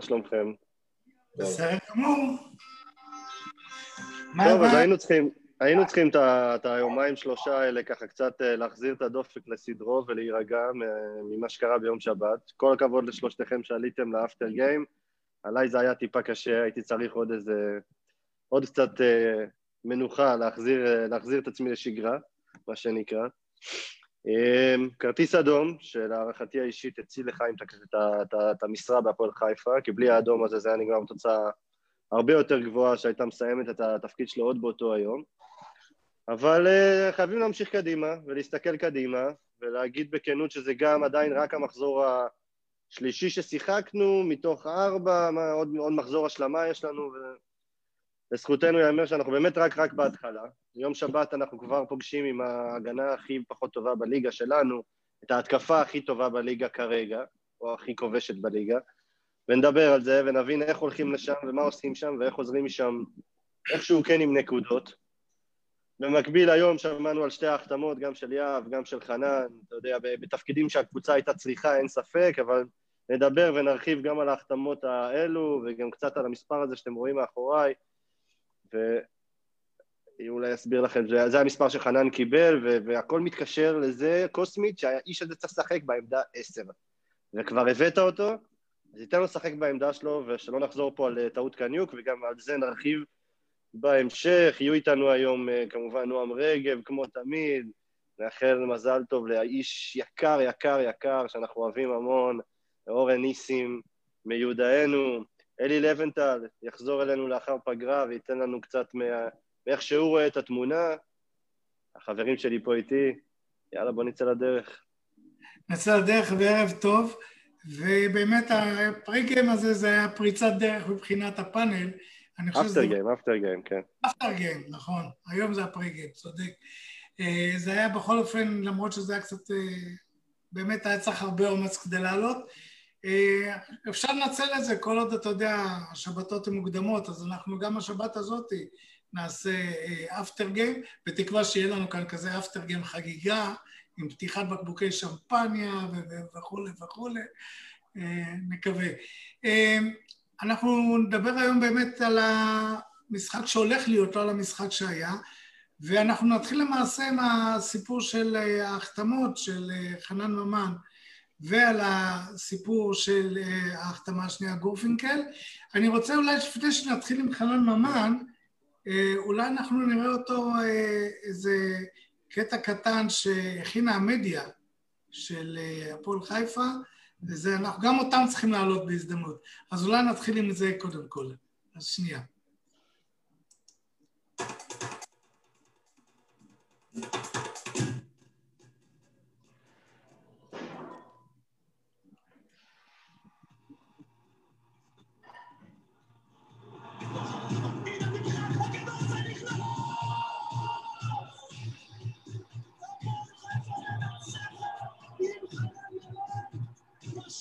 מה שלומכם? בסדר גמור. טוב, אז היינו צריכים, היינו צריכים את היומיים שלושה האלה ככה קצת אה, להחזיר את הדופק לסדרו ולהירגע ממה שקרה ביום שבת. כל הכבוד לשלושתכם שעליתם לאפטר גיים. עליי זה היה טיפה קשה, הייתי צריך עוד איזה... עוד קצת אה, מנוחה, להחזיר, אה, להחזיר את עצמי לשגרה, מה שנקרא. אה, כרטיס אדום, שלהערכתי האישית הציל לחיים את המשרה בהפועל חיפה, כי בלי האדום הזה זה היה נגמר בתוצאה הרבה יותר גבוהה שהייתה מסיימת את התפקיד שלו עוד באותו היום. אבל uh, חייבים להמשיך קדימה ולהסתכל קדימה ולהגיד בכנות שזה גם עדיין רק המחזור השלישי ששיחקנו מתוך ארבע, עוד, עוד מחזור השלמה יש לנו ולזכותנו ייאמר שאנחנו באמת רק רק בהתחלה. יום שבת אנחנו כבר פוגשים עם ההגנה הכי פחות טובה בליגה שלנו, את ההתקפה הכי טובה בליגה כרגע, או הכי כובשת בליגה, ונדבר על זה ונבין איך הולכים לשם ומה עושים שם ואיך חוזרים משם איכשהו כן עם נקודות. במקביל היום שמענו על שתי ההחתמות, גם של יהב, גם של חנן, אתה יודע, בתפקידים שהקבוצה הייתה צריכה, אין ספק, אבל נדבר ונרחיב גם על ההחתמות האלו, וגם קצת על המספר הזה שאתם רואים מאחוריי, ואולי אסביר לכם, זה, זה המספר שחנן קיבל, והכל מתקשר לזה קוסמית, שהאיש הזה צריך לשחק בעמדה עשר. וכבר הבאת אותו, אז ייתן לו לשחק בעמדה שלו, ושלא נחזור פה על טעות קניוק, וגם על זה נרחיב בהמשך. יהיו איתנו היום אה, כמובן נועם רגב, כמו תמיד, נאחל מזל טוב לאיש יקר, יקר, יקר, שאנחנו אוהבים המון, אורן ניסים מיודענו. אלי לבנטל יחזור אלינו לאחר פגרה וייתן לנו קצת מה... מאיך שהוא רואה את התמונה. החברים שלי פה איתי, יאללה, בוא נצא לדרך. נצא לדרך וערב טוב. ובאמת הפריגיים הזה זה היה פריצת דרך מבחינת הפאנל. אפטר גיים, אפטר גיים, כן. אפטר גיים, נכון. היום זה הפריגיים, צודק. אה, זה היה בכל אופן, למרות שזה היה קצת... אה, באמת היה צריך הרבה אומץ כדי לעלות. אה, אפשר לנצל את זה כל עוד, אתה יודע, השבתות הן מוקדמות, אז אנחנו גם השבת הזאת נעשה אפטר גיים, בתקווה שיהיה לנו כאן כזה אפטר גיים חגיגה. עם פתיחת בקבוקי שמפניה וכולי וכולי, אה, נקווה. אה, אנחנו נדבר היום באמת על המשחק שהולך להיות, לא על המשחק שהיה, ואנחנו נתחיל למעשה עם הסיפור של אה, ההחתמות של חנן ממן ועל הסיפור של ההחתמה השנייה גורפינקל. אני רוצה אולי לפני שנתחיל עם חנן ממן, אולי אנחנו נראה אותו איזה קטע קטן שהכינה המדיה של אה, הפועל חיפה, וזה, אנחנו גם אותם צריכים להעלות בהזדמנות. אז אולי נתחיל עם זה קודם כל. אז שנייה.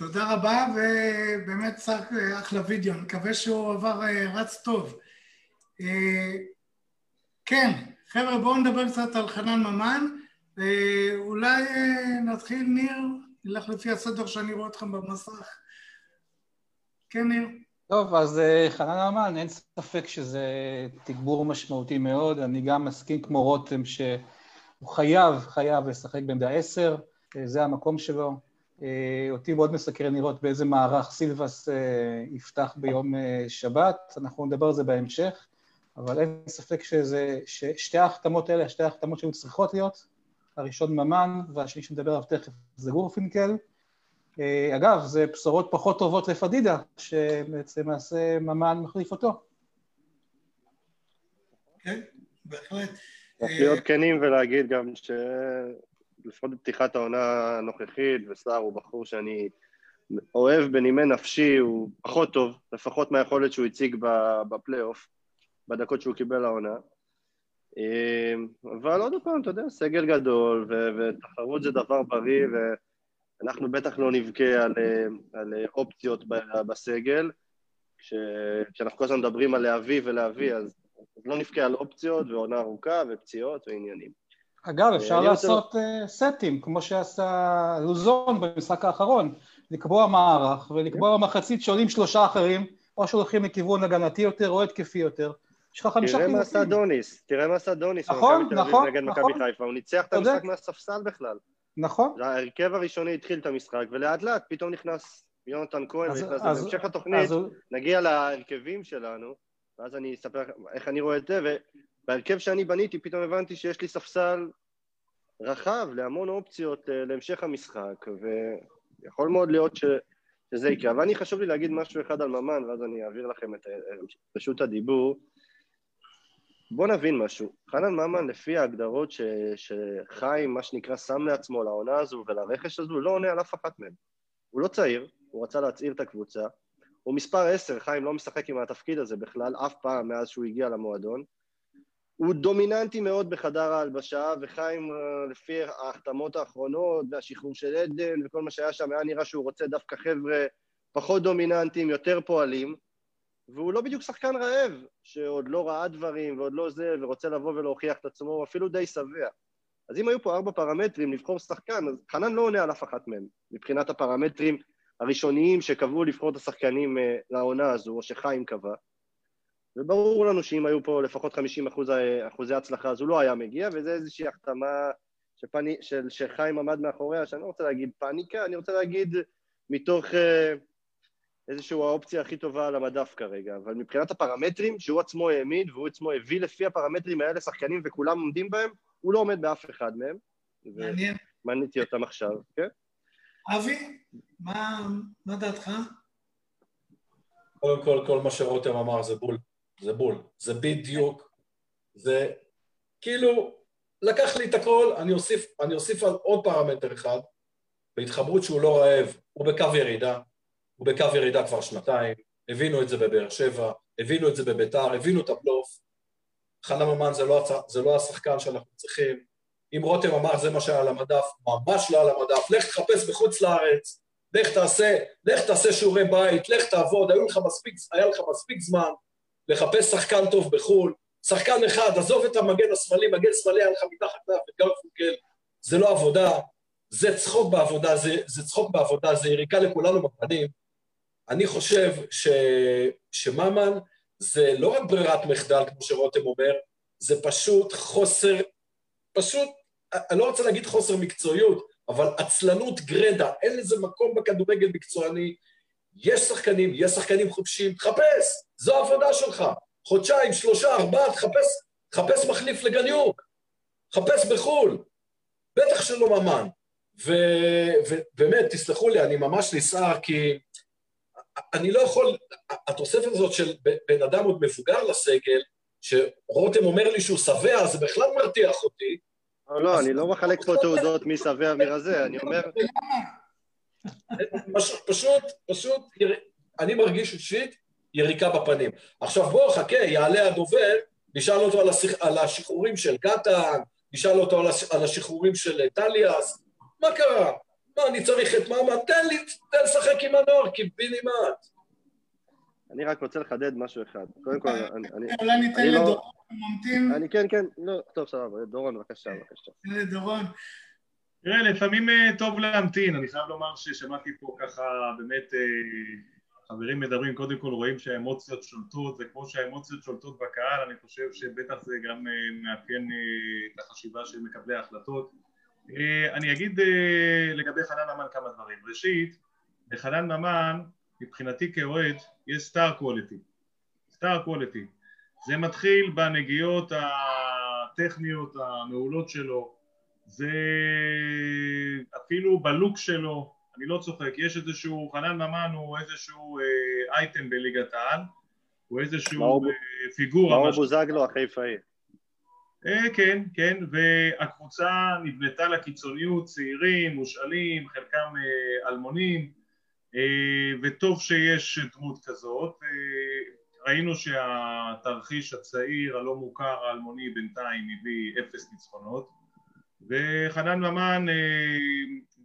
תודה רבה, ובאמת צחק אחלה וידאו, אני מקווה שהוא עבר אה, רץ טוב. אה, כן, חבר'ה, בואו נדבר קצת על חנן ממן. אה, אולי נתחיל, ניר, נלך לפי הסדר שאני רואה אתכם במסך. כן, ניר. טוב, אז חנן ממן, אין ספק שזה תגבור משמעותי מאוד. אני גם מסכים כמו רותם שהוא חייב, חייב לשחק בעמדה עשר, זה המקום שלו. אותי מאוד מסקרן לראות באיזה מערך סילבס יפתח ביום שבת, אנחנו נדבר על זה בהמשך, אבל אין ספק שזה, ששתי ההחתמות האלה, שתי ההחתמות שהיו צריכות להיות, הראשון ממן והשני שנדבר עליו תכף זה גורפינקל. אגב, זה בשורות פחות טובות לפדידה, שבעצם למעשה ממן מחליף אותו. כן, בהחלט. צריך להיות כנים ולהגיד גם שלפחות בפתיחת העונה הנוכחית, וסער הוא בחור שאני אוהב בנימי נפשי, הוא פחות טוב, לפחות מהיכולת שהוא הציג בפלייאוף, בדקות שהוא קיבל לעונה. אבל עוד פעם, אתה יודע, סגל גדול, ותחרות זה דבר בריא, ואנחנו בטח לא נבכה על, על אופציות בסגל. כשאנחנו כל הזמן מדברים על להביא ולהביא, אז אז לא נבכה על אופציות ועונה ארוכה ופציעות ועניינים. אגב, אפשר לעשות רוצה... סטים, כמו שעשה לוזון במשחק האחרון, לקבוע מערך ולקבוע במחצית שעולים שלושה אחרים, או שהולכים לכיוון הגנתי יותר או התקפי יותר. יש לך חמישה חילופים. תראה מה עשה דוניס, תראה מה עשה דוניס נכון, נכון, נגד נכון. מכבי חיפה, הוא ניצח את המשחק מהספסל בכלל. נכון. ההרכב הראשוני התחיל את המשחק, ולאט לאט פתאום נכנס יונתן כהן, ונכנס בהמשך התוכנית, נגיע להרכבים שלנו. ואז אני אספר איך אני רואה את זה, ובהרכב שאני בניתי פתאום הבנתי שיש לי ספסל רחב להמון אופציות אה, להמשך המשחק, ויכול מאוד להיות ש... שזה יקרה. אבל אני חשוב לי להגיד משהו אחד על ממן, ואז אני אעביר לכם את רשות הדיבור. בואו נבין משהו. חנן ממן, לפי ההגדרות ש... שחיים, מה שנקרא, שם לעצמו לעונה הזו ולרכש הזו, לא עונה על אף אחת מהן. הוא לא צעיר, הוא רצה להצעיר את הקבוצה, הוא מספר עשר, חיים לא משחק עם התפקיד הזה בכלל, אף פעם מאז שהוא הגיע למועדון. הוא דומיננטי מאוד בחדר ההלבשה, וחיים, אה, לפי ההחתמות האחרונות והשחרור של עדן וכל מה שהיה שם, היה נראה שהוא רוצה דווקא חבר'ה פחות דומיננטיים, יותר פועלים, והוא לא בדיוק שחקן רעב, שעוד לא ראה דברים ועוד לא זה, ורוצה לבוא ולהוכיח את עצמו, הוא אפילו די שבע. אז אם היו פה ארבע פרמטרים לבחור שחקן, אז חנן לא עונה על אף אחת מהם, מבחינת הפרמטרים הראשוניים שקבעו לבחור את השחקנים אה, לעונה הזו, או שחיים קבע. וברור לנו שאם היו פה לפחות 50 אחוז, אה, אחוזי הצלחה, אז הוא לא היה מגיע, וזה איזושהי החתמה שפני, של, שחיים עמד מאחוריה, שאני לא רוצה להגיד פאניקה, אני רוצה להגיד מתוך אה, איזושהי האופציה הכי טובה על המדף כרגע. אבל מבחינת הפרמטרים שהוא עצמו העמיד, והוא עצמו הביא לפי הפרמטרים האלה שחקנים וכולם עומדים בהם, הוא לא עומד באף אחד מהם. מעניין. ומניתי אותם עכשיו, כן? אבי, מה, מה דעתך? קודם כל, כל מה שרותם אמר זה בול. זה בול. זה בדיוק. זה כאילו, לקח לי את הכל, אני אוסיף, אני אוסיף על עוד פרמטר אחד, בהתחברות שהוא לא רעב, הוא בקו ירידה, הוא בקו ירידה כבר שנתיים, הבינו את זה בבאר שבע, הבינו את זה בביתר, הבינו את הבלוף. חנה ממן זה לא, זה לא השחקן שאנחנו צריכים, אם רותם אמר זה מה שהיה על המדף, ממש לא על המדף, לך תחפש בחוץ לארץ, לך תעשה, לך תעשה שיעורי בית, לך תעבוד, היה לך מספיק, היה לך מספיק זמן לחפש שחקן טוב בחו"ל, שחקן אחד, עזוב את המגן השמאלי, מגן שמאלי היה לך מתחת לאף את גרפונקל, זה לא עבודה, זה צחוק בעבודה, זה, זה צחוק בעבודה, זה יריקה לכולנו בפנים. אני חושב ש, שממן זה לא רק ברירת מחדל, כמו שרותם אומר, זה פשוט חוסר, פשוט אני לא רוצה להגיד חוסר מקצועיות, אבל עצלנות גרדה, אין לזה מקום בכדורגל מקצועני. יש שחקנים, יש שחקנים חופשיים, תחפש, זו העבודה שלך. חודשיים, שלושה, ארבעה, תחפש, תחפש מחליף לגניוק, חפש בחו"ל, בטח שלא ממן. ובאמת, תסלחו לי, אני ממש נסער, כי אני לא יכול, התוספת הזאת של בן אדם עוד מבוגר לסגל, שרותם אומר לי שהוא שבע, זה בכלל מרתיח אותי, לא, לא, אני לא מחלק פה תעודות מי שבע מי רזה, אני אומר... פשוט, פשוט, אני מרגיש אישית יריקה בפנים. עכשיו בוא, חכה, יעלה הדובר, נשאל אותו על השחרורים של קטן, נשאל אותו על השחרורים של טליאס, מה קרה? מה, אני צריך את מאמן? תן לי, תן לשחק עם הנוער, קיבינימט. אני רק רוצה לחדד משהו אחד. קודם כל, אני... אולי ניתן לא- לדורון, ממתין. אני כן, כן, לא, טוב, סבבה, דורון, בבקשה, בבקשה. לדורון. תראה, לפעמים אה, טוב להמתין, אני חייב לומר ששמעתי פה ככה באמת אה, חברים מדברים, קודם כל רואים שהאמוציות שולטות, וכמו שהאמוציות שולטות בקהל, אני חושב שבטח זה גם אה, מאפיין את החשיבה של מקבלי ההחלטות. אני אגיד לגבי חנן ממן כמה דברים. ראשית, לחנן ממן, מבחינתי כאוהד, יש סטאר קוולטי. סטאר קוולטי. זה מתחיל בנגיעות הטכניות המעולות שלו, זה אפילו בלוק שלו, אני לא צוחק, יש איזשהו, חנן ממן הוא איזשהו אה, אייטם בליגת העל, הוא איזשהו מאור- אה, פיגורה, מאור בוזגלו החיפאי. אה, כן, כן, והקבוצה נבנתה לקיצוניות, צעירים, מושאלים, חלקם אה, אלמונים, אה, וטוב שיש דמות כזאת. אה, ראינו שהתרחיש הצעיר, הלא מוכר, האלמוני, בינתיים הביא אפס ניצחונות, וחנן ממן, אה,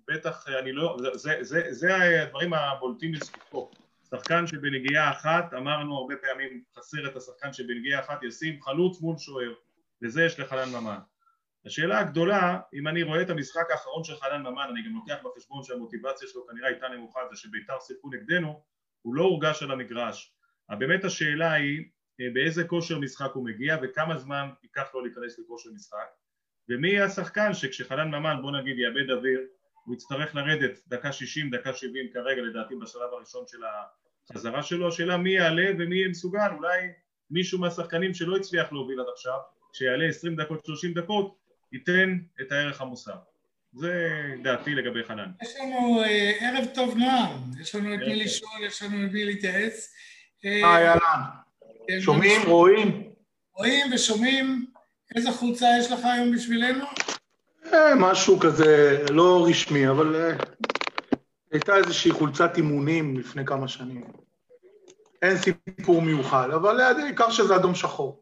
בטח, אני לא, זה, זה, זה, הדברים הבולטים לזכותו. שחקן שבנגיעה אחת, אמרנו הרבה פעמים, חסר את השחקן שבנגיעה אחת ישים חלוץ מול שוער. וזה יש לחנן ממן. השאלה הגדולה, אם אני רואה את המשחק האחרון של חנן ממן, אני גם לוקח בחשבון שהמוטיבציה שלו כנראה הייתה נמוכה, זה שביתר שיחקו נגדנו, הוא לא הורגש על המגרש. אבל באמת השאלה היא אה, באיזה כושר משחק הוא מגיע וכמה זמן ייקח לו להיכנס לכושר משחק ומי יהיה השחקן שכשחנן ממן בוא נגיד יאבד אוויר הוא יצטרך לרדת דקה 60, דקה 70 כרגע לדעתי בשלב הראשון של החזרה שלו, השאלה מי יעלה ומי יהיה מסוגל, אולי מישהו מהשחקנים שלא הצליח להוביל עד עכשיו שיעלה 20 דקות, 30 דקות, ייתן את הערך המוסר. זה דעתי לגבי חנן. יש לנו אה, ערב טוב נועם, יש לנו את מי. לשאול, יש לנו את מי להתייעץ. אה, היי אהלן, כן, שומעים, רואים? רואים ושומעים. איזה חולצה יש לך היום בשבילנו? אה, משהו כזה לא רשמי, אבל אה, הייתה איזושהי חולצת אימונים לפני כמה שנים. אין סיפור מיוחד, אבל אה, העיקר שזה אדום שחור.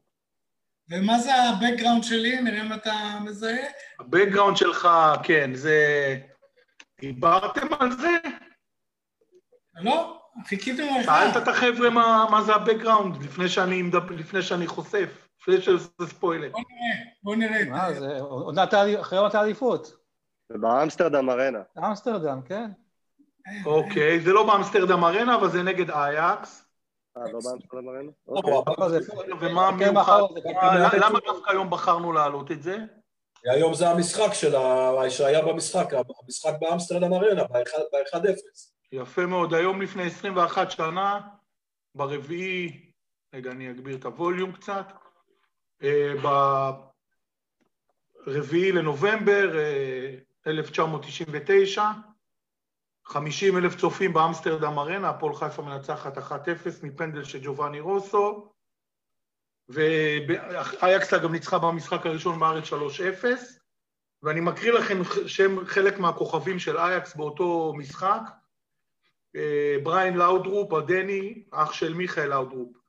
ומה זה ה background שלי? נראה אם אתה מזהה. ה background שלך, כן, זה... דיברתם על זה? לא? חיכיתם לך. שאלת את החבר'ה מה, מה זה ה background לפני שאני, לפני שאני חושף, לפני שזה ספוילר. בוא נראה, בוא נראה. מה זה, עונת אחרי עונת האליפות. זה באמסטרדם ארנה. אמסטרדם, כן. אוקיי, זה לא באמסטרדם ארנה, אבל זה נגד אייקס. אה, לא באמסטרדם ארנה? או, אוקיי. לא, זה- ומה כן, המיוחד? זה מה- פינה למה דווקא היום בחרנו להעלות את זה? היום זה המשחק של ה... שהיה במשחק, המשחק באמסטרדם ארנה, ב-1-0. יפה מאוד. היום לפני 21 שנה, ברביעי, רגע, אני אגביר את הווליום קצת, ברביעי לנובמבר אה, 1999, 50 אלף צופים באמסטרדם ארנה, הפועל חיפה מנצחת 1-0 מפנדל של ג'ובאני רוסו, ואייקסה גם ניצחה במשחק הראשון בארץ 3-0, ואני מקריא לכם שם חלק מהכוכבים של אייקס באותו משחק, אה, בריין לאודרופ, הדני, אח של מיכאל לאודרופ,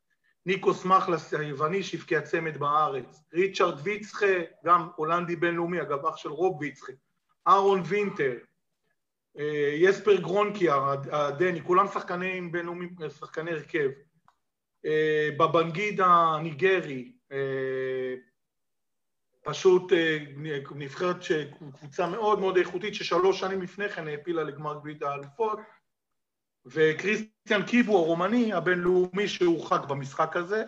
ניקוס מחלס היווני שהבקיע צמד בארץ, ריצ'רד ויצחה, גם הולנדי בינלאומי, אגב אח של רוב ויצחה, אהרון וינטר, אה, יספר גרונקיה, הדני, כולם שחקנים בינלאומיים, שחקני הרכב, אה, בבנגידה הניגרי, אה, פשוט אה, נבחרת קבוצה מאוד מאוד איכותית ששלוש שנים לפני כן העפילה לגמר גביע האלופות וכריסטיאן קיבו הרומני הבינלאומי שהורחק במשחק הזה.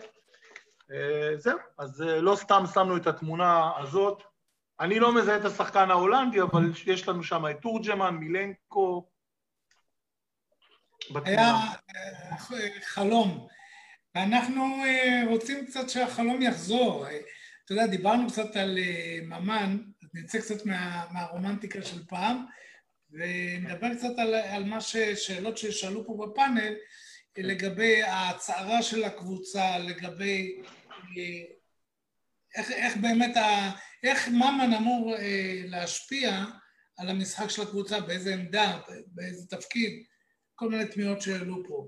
אה, זהו, אז אה, לא סתם שמנו את התמונה הזאת. אני לא מזהה את השחקן ההולנדי, אבל יש לנו שם את תורג'מן, מילנקו. היה. אה, חלום. ואנחנו רוצים קצת שהחלום יחזור. אתה יודע, דיברנו קצת על ממן, נצא קצת מה, מהרומנטיקה של פעם, ונדבר קצת על, על מה ש... שאלות ששאלו פה בפאנל, לגבי ההצערה של הקבוצה, לגבי אה, איך, איך באמת, ה, איך ממן אמור אה, להשפיע על המשחק של הקבוצה, באיזה עמדה, באיזה תפקיד, כל מיני תמיהות שהעלו פה.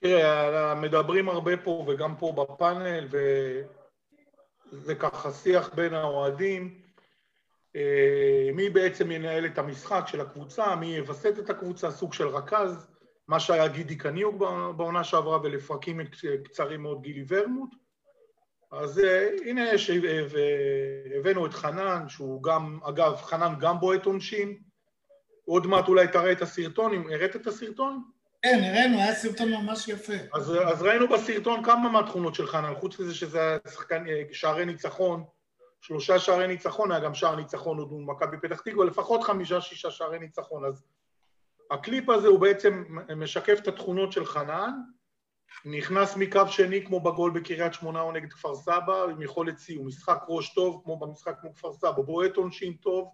תראה, מדברים הרבה פה וגם פה בפאנל, וזה ככה שיח בין האוהדים. אה, מי בעצם ינהל את המשחק של הקבוצה, מי יווסת את הקבוצה, סוג של רכז, מה שהיה גידי קניוק בעונה שעברה, ולפרקים קצרים מאוד גילי ורמוט. אז אה, הנה יש, אה, והבאנו את חנן, שהוא גם, אגב, חנן גם בועט עונשין. עוד מעט אולי תראה את הסרטון, הראת את הסרטון? כן, הראינו, היה סרטון ממש יפה. אז, אז ראינו בסרטון כמה מהתכונות של חנן, חוץ מזה שזה היה שחקן, שערי ניצחון, שלושה שערי ניצחון, היה גם שער ניצחון עוד מול מכבי פתח תקווה, לפחות חמישה-שישה שערי ניצחון. אז הקליפ הזה הוא בעצם משקף את התכונות של חנן, נכנס מקו שני כמו בגול בקריית שמונה או נגד כפר סבא, עם יכולת הוא משחק ראש טוב כמו במשחק כמו כפר סבא, בועט עונשין טוב,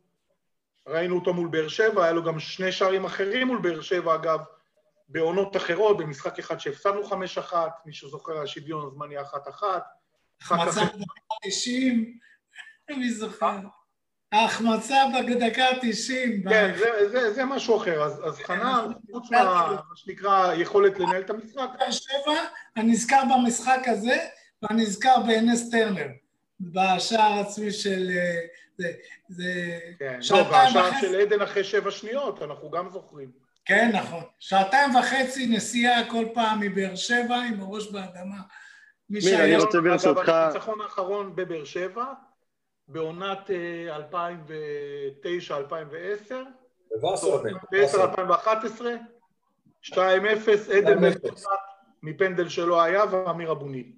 ראינו אותו מול באר שבע, היה לו גם שני שערים אחרים מול באר שבע אגב, בעונות אחרות, במשחק אחד שהפסדנו חמש אחת, מי שזוכר השוויון הזמני אחת אחת. החמצה בדקה 90, מי זוכר? ההחמצה בדקה ה-90. כן, זה, זה, זה משהו אחר. אז, אז חנן, חוץ מה שנקרא יכולת לנהל את המשחק... באר שבע, אני נזכר במשחק הזה, ואני נזכר באנס טרנר, בשער עצמי של... זה, זה כן, לא, והשער של עדן אחרי שבע שניות, אנחנו גם זוכרים. כן, נכון. שעתיים וחצי נסיעה כל פעם מבאר שבע עם הראש באדמה. מי אני רוצה ברשותך... אגב, הניצחון האחרון בבאר שבע, בעונת 2009-2010. ב-2010-2011, 2-0, עדן מפנדל שלא היה ואמיר אבוניל.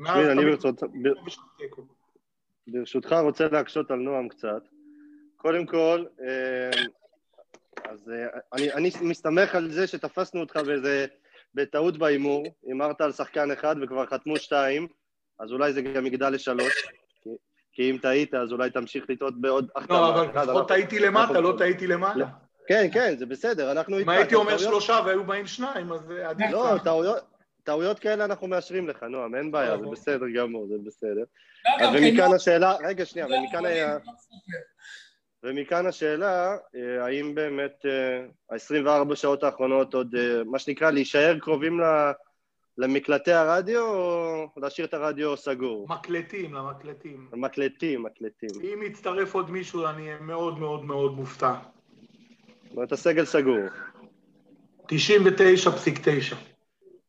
אני ברשותך רוצה להקשות על נועם קצת. קודם כל, אז אני, אני מסתמך על זה שתפסנו אותך באיזה, בטעות בהימור, הימרת על שחקן אחד וכבר חתמו שתיים, אז אולי זה גם יגדל לשלוש. כי אם טעית, אז אולי תמשיך לטעות בעוד. לא, אבל לפחות טעיתי למטה, לא טעיתי למעלה. כן, כן, זה בסדר, אנחנו אם הייתי אומר שלושה והיו באים שניים, אז עדיף. לא, טעויות כאלה אנחנו מאשרים לך, נועם, אין בעיה, זה בסדר גמור, זה בסדר. לא, ומכאן השאלה, רגע, שנייה, ומכאן היה... ומכאן השאלה, אה, האם באמת ה-24 שעות האחרונות עוד, אה, מה שנקרא, להישאר קרובים למקלטי הרדיו או להשאיר את הרדיו סגור? מקלטים, למקלטים. מקלטים, מקלטים. אם יצטרף עוד מישהו, אני אהיה מאוד מאוד מאוד מופתע. זאת אומרת, הסגל סגור. 99.9.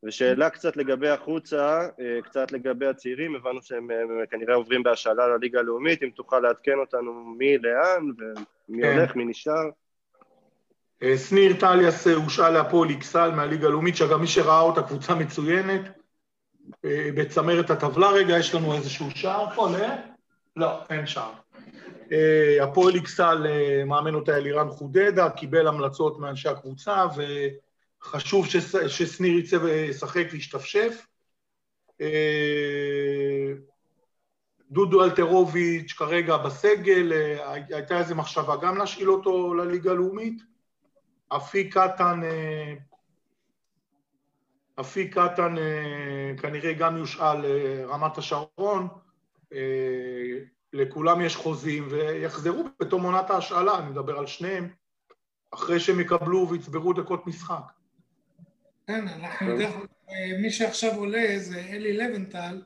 ושאלה קצת לגבי החוצה, אה, קצת לגבי הצעירים, הבנו שהם כנראה עוברים בהשאלה לליגה הלאומית, אם תוכל לעדכן אותנו מי לאן ומי כן. הולך, מי נשאר. אה, שניר טליאס אה, הושאל להפועל איקסל מהליגה הלאומית, שאגב מי שראה אותה קבוצה מצוינת, אה, בצמרת הטבלה רגע, יש לנו איזשהו שער פה, לא? לא, אין שער. הפועל איקסל מאמן אותה אלירן חודדה, קיבל המלצות מאנשי הקבוצה, וחשוב ששניר יצא וישחק וישתפשף. דודו אלטרוביץ' כרגע בסגל, הייתה איזו מחשבה גם להשאיל אותו לליגה הלאומית. אפיק קטן, אה, אפיק קטן אה, כנראה גם יושאל לרמת השרון, אה, לכולם יש חוזים ויחזרו בתום עונת ההשאלה, אני מדבר על שניהם, אחרי שהם יקבלו ויצברו דקות משחק. כן, אנחנו יודעים, מי שעכשיו עולה זה אלי לבנטל,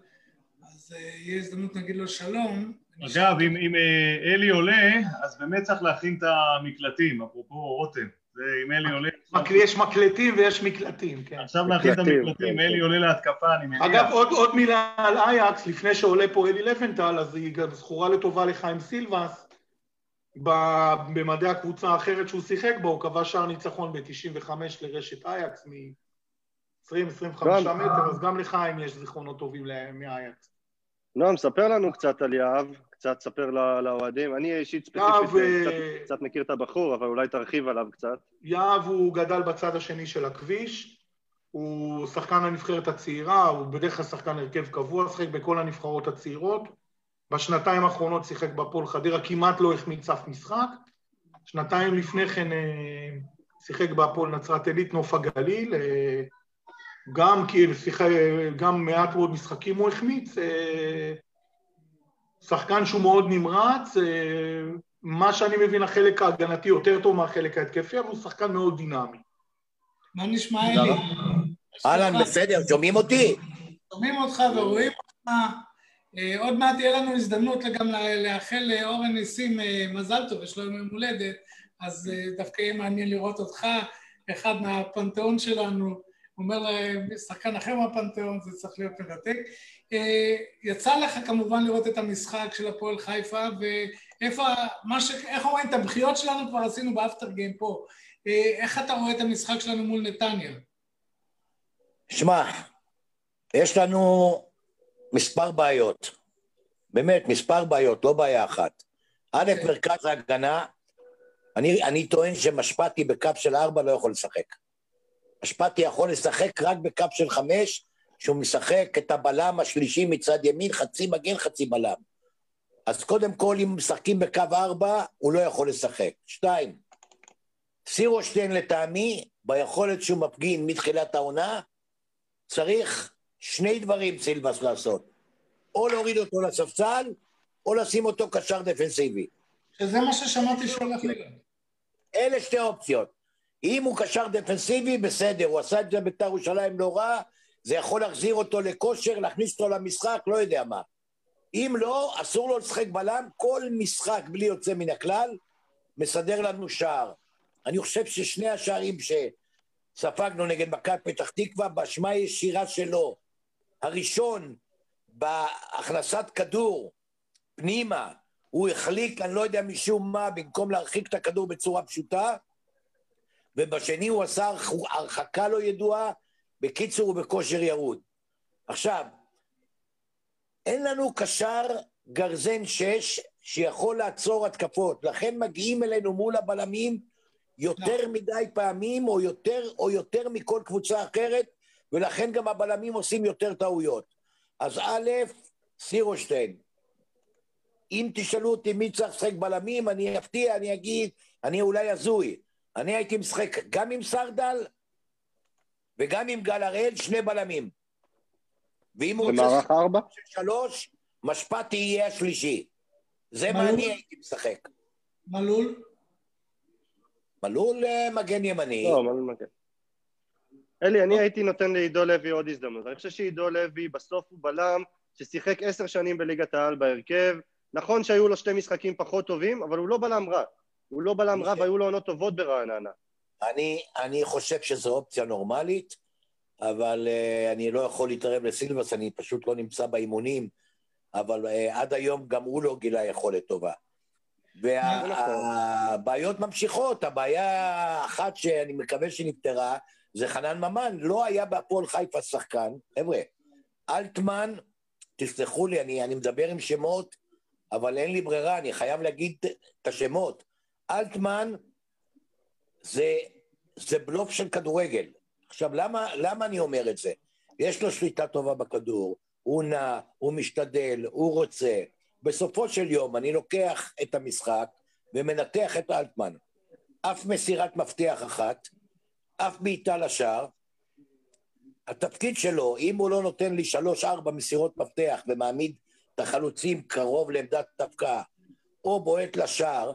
אז יהיה הזדמנות נגיד לו שלום. אגב, אם, אם אלי עולה, אז באמת צריך להכין את המקלטים, אפרופו רותם. ואם אלי עולה... יש מקלטים ויש מקלטים, כן. עכשיו להכין את המקלטים, כן, אלי כן. עולה להתקפה, אני מניח. אגב, עוד מילה על אייקס, לפני שעולה פה אלי לפנטל, אז היא גם זכורה לטובה לחיים סילבס. במדעי הקבוצה האחרת שהוא שיחק בה, הוא קבע שער ניצחון ב-95 לרשת אייקס מ-20-25 מטר, אז גם לחיים יש זיכרונות טובים מאייקס. נועם, ספר לנו קצת על יהב, קצת ספר לאוהדים. אני אישית ספציפית קצת, קצת מכיר את הבחור, אבל אולי תרחיב עליו קצת. יהב הוא גדל בצד השני של הכביש, הוא שחקן הנבחרת הצעירה, הוא בדרך כלל שחקן הרכב קבוע, שיחק בכל הנבחרות הצעירות. בשנתיים האחרונות שיחק בפועל חדרה, כמעט לא החמיץ אף משחק. שנתיים לפני כן שיחק בהפועל נצרת עילית, נוף הגליל. גם כי שיחק, גם מעט מאוד משחקים הוא החמיץ. שחקן שהוא מאוד נמרץ, אה, מה שאני מבין החלק ההגנתי יותר טוב מהחלק ההתקפי, אבל הוא שחקן מאוד דינמי. מה נשמע אלי? אהלן, בסדר, שומעים אותי? שומעים אותך ורואים אותך. אה, עוד מעט תהיה לנו הזדמנות גם לאחל לאורן ניסים אה, מזל טוב, יש לו יום הולדת, אז דווקא יהיה מעניין לראות אותך, אחד מהפנתיאון שלנו, אומר להם, שחקן אחר מהפנתיאון, זה צריך להיות מרתק. אה, יצא לך כמובן לראות את המשחק של הפועל חיפה, ואיפה, מה ש... איך אומרים, את הבחיות שלנו כבר עשינו באפטר גיים פה. אה, איך אתה רואה את המשחק שלנו מול נתניה? שמע, יש לנו מספר בעיות. באמת, מספר בעיות, לא בעיה אחת. א', אוקיי. מרכז ההגנה, אני, אני טוען שמשפטי בקאפ של ארבע לא יכול לשחק. משפטי יכול לשחק רק בקאפ של חמש, שהוא משחק את הבלם השלישי מצד ימין, חצי מגן, חצי בלם. אז קודם כל, אם משחקים בקו ארבע, הוא לא יכול לשחק. שתיים, סירושטיין לטעמי, ביכולת שהוא מפגין מתחילת העונה, צריך שני דברים סילבס לעשות. או להוריד אותו לספסל, או לשים אותו קשר דפנסיבי. שזה מה ששמעתי שהולך להיות. אלה שתי אופציות. אם הוא קשר דפנסיבי, בסדר, הוא עשה את זה בבית"ר ירושלים לא רע, זה יכול להחזיר אותו לכושר, להכניס אותו למשחק, לא יודע מה. אם לא, אסור לו לשחק בלם, כל משחק בלי יוצא מן הכלל, מסדר לנו שער. אני חושב ששני השערים שספגנו נגד מכבי פתח תקווה, באשמה ישירה שלו. הראשון, בהכנסת כדור פנימה, הוא החליק, אני לא יודע משום מה, במקום להרחיק את הכדור בצורה פשוטה, ובשני הוא עשה הרחקה לא ידועה, בקיצור הוא בכושר ירוד. עכשיו, אין לנו קשר גרזן שש שיכול לעצור התקפות, לכן מגיעים אלינו מול הבלמים יותר מדי פעמים, או יותר, או יותר מכל קבוצה אחרת, ולכן גם הבלמים עושים יותר טעויות. אז א', סירושטיין, אם תשאלו אותי מי צריך לשחק בלמים, אני אפתיע, אני אגיד, אני אולי הזוי. אני הייתי משחק גם עם סרדל וגם עם גל הראל, שני בלמים. ואם הוא רוצה במערך ארבע? של שלוש, משפטי יהיה השלישי. זה מה מלול? אני הייתי משחק. מלול? מלול אה, מגן ימני. לא, מה זה מגן? אלי, אני הייתי נותן לעידו לוי עוד הזדמנות. אני חושב שעידו לוי בסוף הוא בלם ששיחק עשר שנים בליגת העל בהרכב. נכון שהיו לו שתי משחקים פחות טובים, אבל הוא לא בלם רע. הוא לא בלם רע והיו לו עונות טובות ברעננה. אני, אני חושב שזו אופציה נורמלית, אבל uh, אני לא יכול להתערב לסילבס, אני פשוט לא נמצא באימונים, אבל uh, עד היום גם הוא לא גילה יכולת טובה. והבעיות ממשיכות, הבעיה האחת שאני מקווה שנפתרה, זה חנן ממן, לא היה בהפועל חיפה שחקן, חבר'ה, אלטמן, תסלחו לי, אני, אני מדבר עם שמות, אבל אין לי ברירה, אני חייב להגיד את השמות. אלטמן זה, זה בלוף של כדורגל. עכשיו, למה, למה אני אומר את זה? יש לו שליטה טובה בכדור, הוא נע, הוא משתדל, הוא רוצה. בסופו של יום אני לוקח את המשחק ומנתח את אלטמן. אף מסירת מפתח אחת, אף בעיטה לשער. התפקיד שלו, אם הוא לא נותן לי שלוש-ארבע מסירות מפתח ומעמיד את החלוצים קרוב לעמדת דווקא, או בועט לשער,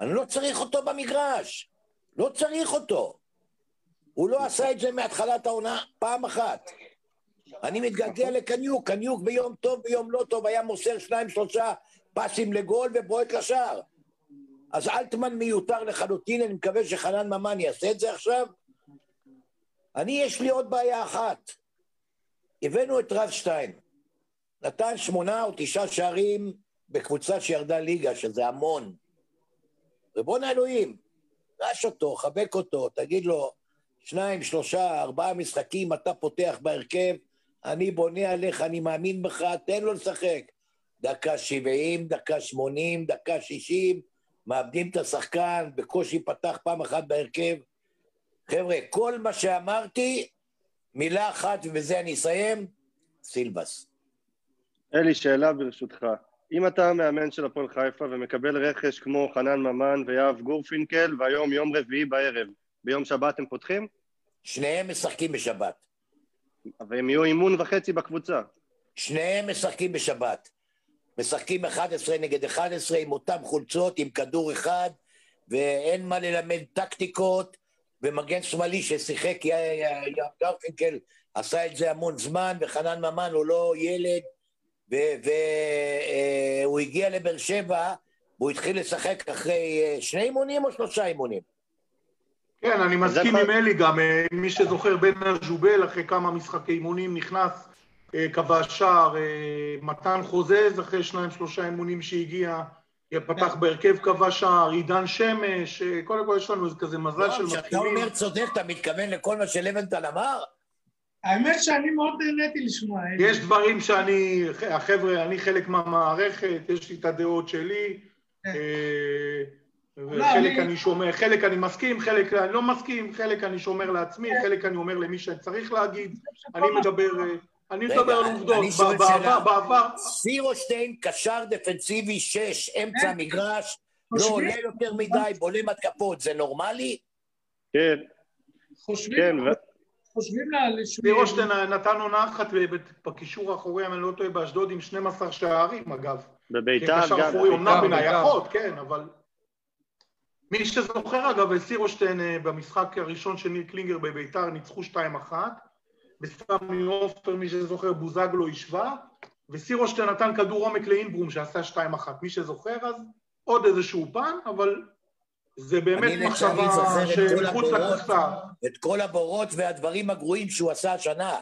אני לא צריך אותו במגרש. לא צריך אותו. הוא לא עשה את זה מהתחלת העונה פעם אחת. אני מתגעגע לקניוק, קניוק ביום טוב, ביום לא טוב, היה מוסר שניים, שלושה פסים לגול ובועט לשער. אז אלטמן מיותר לחלוטין, אני מקווה שחנן ממן יעשה את זה עכשיו. אני, יש לי עוד בעיה אחת. הבאנו את רז שטיין. נתן שמונה או תשעה שערים בקבוצה שירדה ליגה, שזה המון. ובואנה אלוהים, רש אותו, חבק אותו, תגיד לו, שניים, שלושה, ארבעה משחקים אתה פותח בהרכב, אני בונה עליך, אני מאמין בך, תן לו לשחק. דקה שבעים, דקה שמונים, דקה שישים, מאבדים את השחקן, בקושי פתח פעם אחת בהרכב. חבר'ה, כל מה שאמרתי, מילה אחת ובזה אני אסיים, סילבס. אלי, שאלה ברשותך. אם אתה המאמן של הפועל חיפה ומקבל רכש כמו חנן ממן ויהב גורפינקל, והיום יום רביעי בערב, ביום שבת הם פותחים? שניהם משחקים בשבת. והם יהיו אימון וחצי בקבוצה. שניהם משחקים בשבת. משחקים 11 נגד 11 עם אותם חולצות, עם כדור אחד, ואין מה ללמד טקטיקות, ומגן שמאלי ששיחק, יואב גרפינקל עשה את זה המון זמן, וחנן ממן הוא לא ילד, והוא הגיע לבאר שבע, והוא התחיל לשחק אחרי אה, שני אימונים או שלושה אימונים? כן, אני מסכים עם אלי גם, אה, מי שזוכר בן הג'ובל אחרי כמה משחקי אימונים נכנס, אה, כבש שער, מתן חוזז אחרי שניים שלושה אימונים שהגיע, פתח בהרכב כבש שער, עידן שמש, קודם כל יש לנו איזה כזה מזל של לא, כשאתה אומר צודק, אתה מתכוון לכל מה שלבנטל אמר? האמת שאני מאוד נהניתי לשמוע. אלי. יש דברים שאני, החבר'ה, אני חלק מהמערכת, יש לי את הדעות שלי, כן. אה, לא, וחלק אני- שומר, חלק אני מסכים, חלק אני לא מסכים, חלק אני שומר לעצמי, חלק אני אומר למי שצריך להגיד, אני מדבר, אה, אני מדבר על עובדות, בעבר. בעבר, סירושטיין, קשר דפנסיבי 6, אמצע כן. מגרש, לא עולה יותר מדי, בולם התקפות, זה נורמלי? כן, חושבים, כן, חושבים לה... לירושטיין נתן עונה אחת בקישור האחורי, אם אני לא טועה, באשדוד עם 12 שערים, אגב. בביתר כקשר גם. אחורי, אומנם בנייחות, כן, אבל... מי שזוכר, אגב, סירושטיין אה, במשחק הראשון של ניר קלינגר בביתר ניצחו 2-1, בסמי עופר, מי שזוכר, בוזגלו השווה, וסירושטיין נתן כדור עומק לאינברום שעשה 2-1. מי שזוכר אז, עוד איזשהו פן, אבל זה באמת מחשבה זוכר את כל שמחוץ הבורות. לקופסה. את כל הבורות והדברים הגרועים שהוא עשה השנה,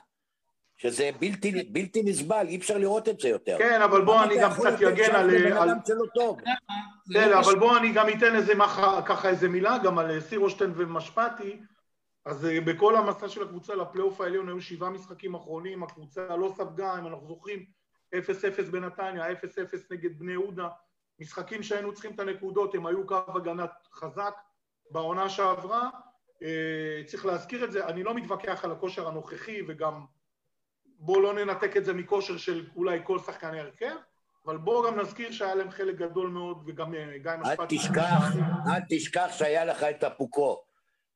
שזה בלתי, בלתי נסבל, אי אפשר לראות את זה יותר. כן, אבל בוא אני גם קצת צ'אנס על... על- טוב. זה לא. אבל בוא אני גם אתן איזה מח- ככה איזה מילה גם על סירושטיין ומשפטי. אז אה, בכל המסע של הקבוצה לפלייאוף העליון היו שבעה משחקים אחרונים, הקבוצה לא ספגה, אם אנחנו זוכרים, 0-0 בנתניה, 0-0 נגד בני יהודה, משחקים שהיינו צריכים את הנקודות, הם היו קו הגנה חזק בעונה שעברה. אה, צריך להזכיר את זה, אני לא מתווכח על הכושר הנוכחי וגם בואו לא ננתק את זה מכושר של אולי כל שחקני הרכב, אבל בואו גם נזכיר שהיה להם חלק גדול מאוד וגם אה, גיא אל משפטי. תשכח, אל תשכח שהיה לך את הפוקו.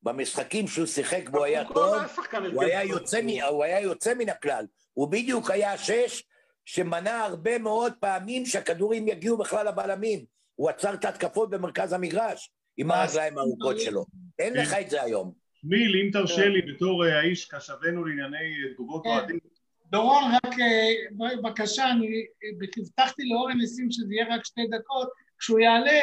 במשחקים שהוא שיחק בו היה כל טוב, היה. יוצא, הוא היה יוצא מן הכלל. הוא בדיוק היה שש, שמנע הרבה מאוד פעמים שהכדורים יגיעו בכלל לבלמים. הוא עצר את ההתקפות במרכז המגרש עם הרגליים הארוכות שלו. אין לך את זה היום. מיל, אם תרשה לי, בתור אה, האיש קשבנו לענייני אה, תגובות כן. אוהדים, דורון, רק אה, בבקשה, אני הבטחתי לאורן ניסים שזה יהיה רק שתי דקות, כשהוא יעלה,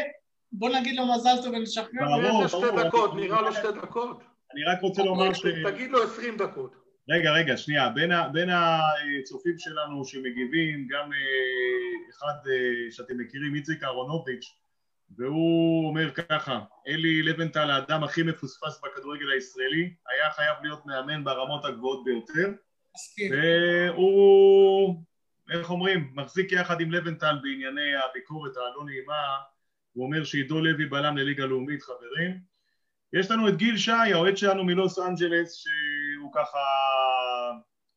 בוא נגיד לו מזל טוב ונשחרר. ברור. נראה לו שתי ברור. דקות, נראה לו שתי דקות. אני רק רוצה לומר ש... תגיד לו 20 דקות. רגע, רגע, שנייה. בין, ה, בין הצופים שלנו שמגיבים, גם אה, אחד אה, שאתם מכירים, איציק אהרונוביץ', והוא אומר ככה, אלי לבנטל האדם הכי מפוספס בכדורגל הישראלי, היה חייב להיות מאמן ברמות הגבוהות ביותר. והוא, איך אומרים, מחזיק יחד עם לבנטל בענייני הביקורת הלא נעימה, הוא אומר שעידו לוי בלם לליגה לאומית, חברים. יש לנו את גיל שי, האוהד שלנו מלוס אנג'לס, שהוא ככה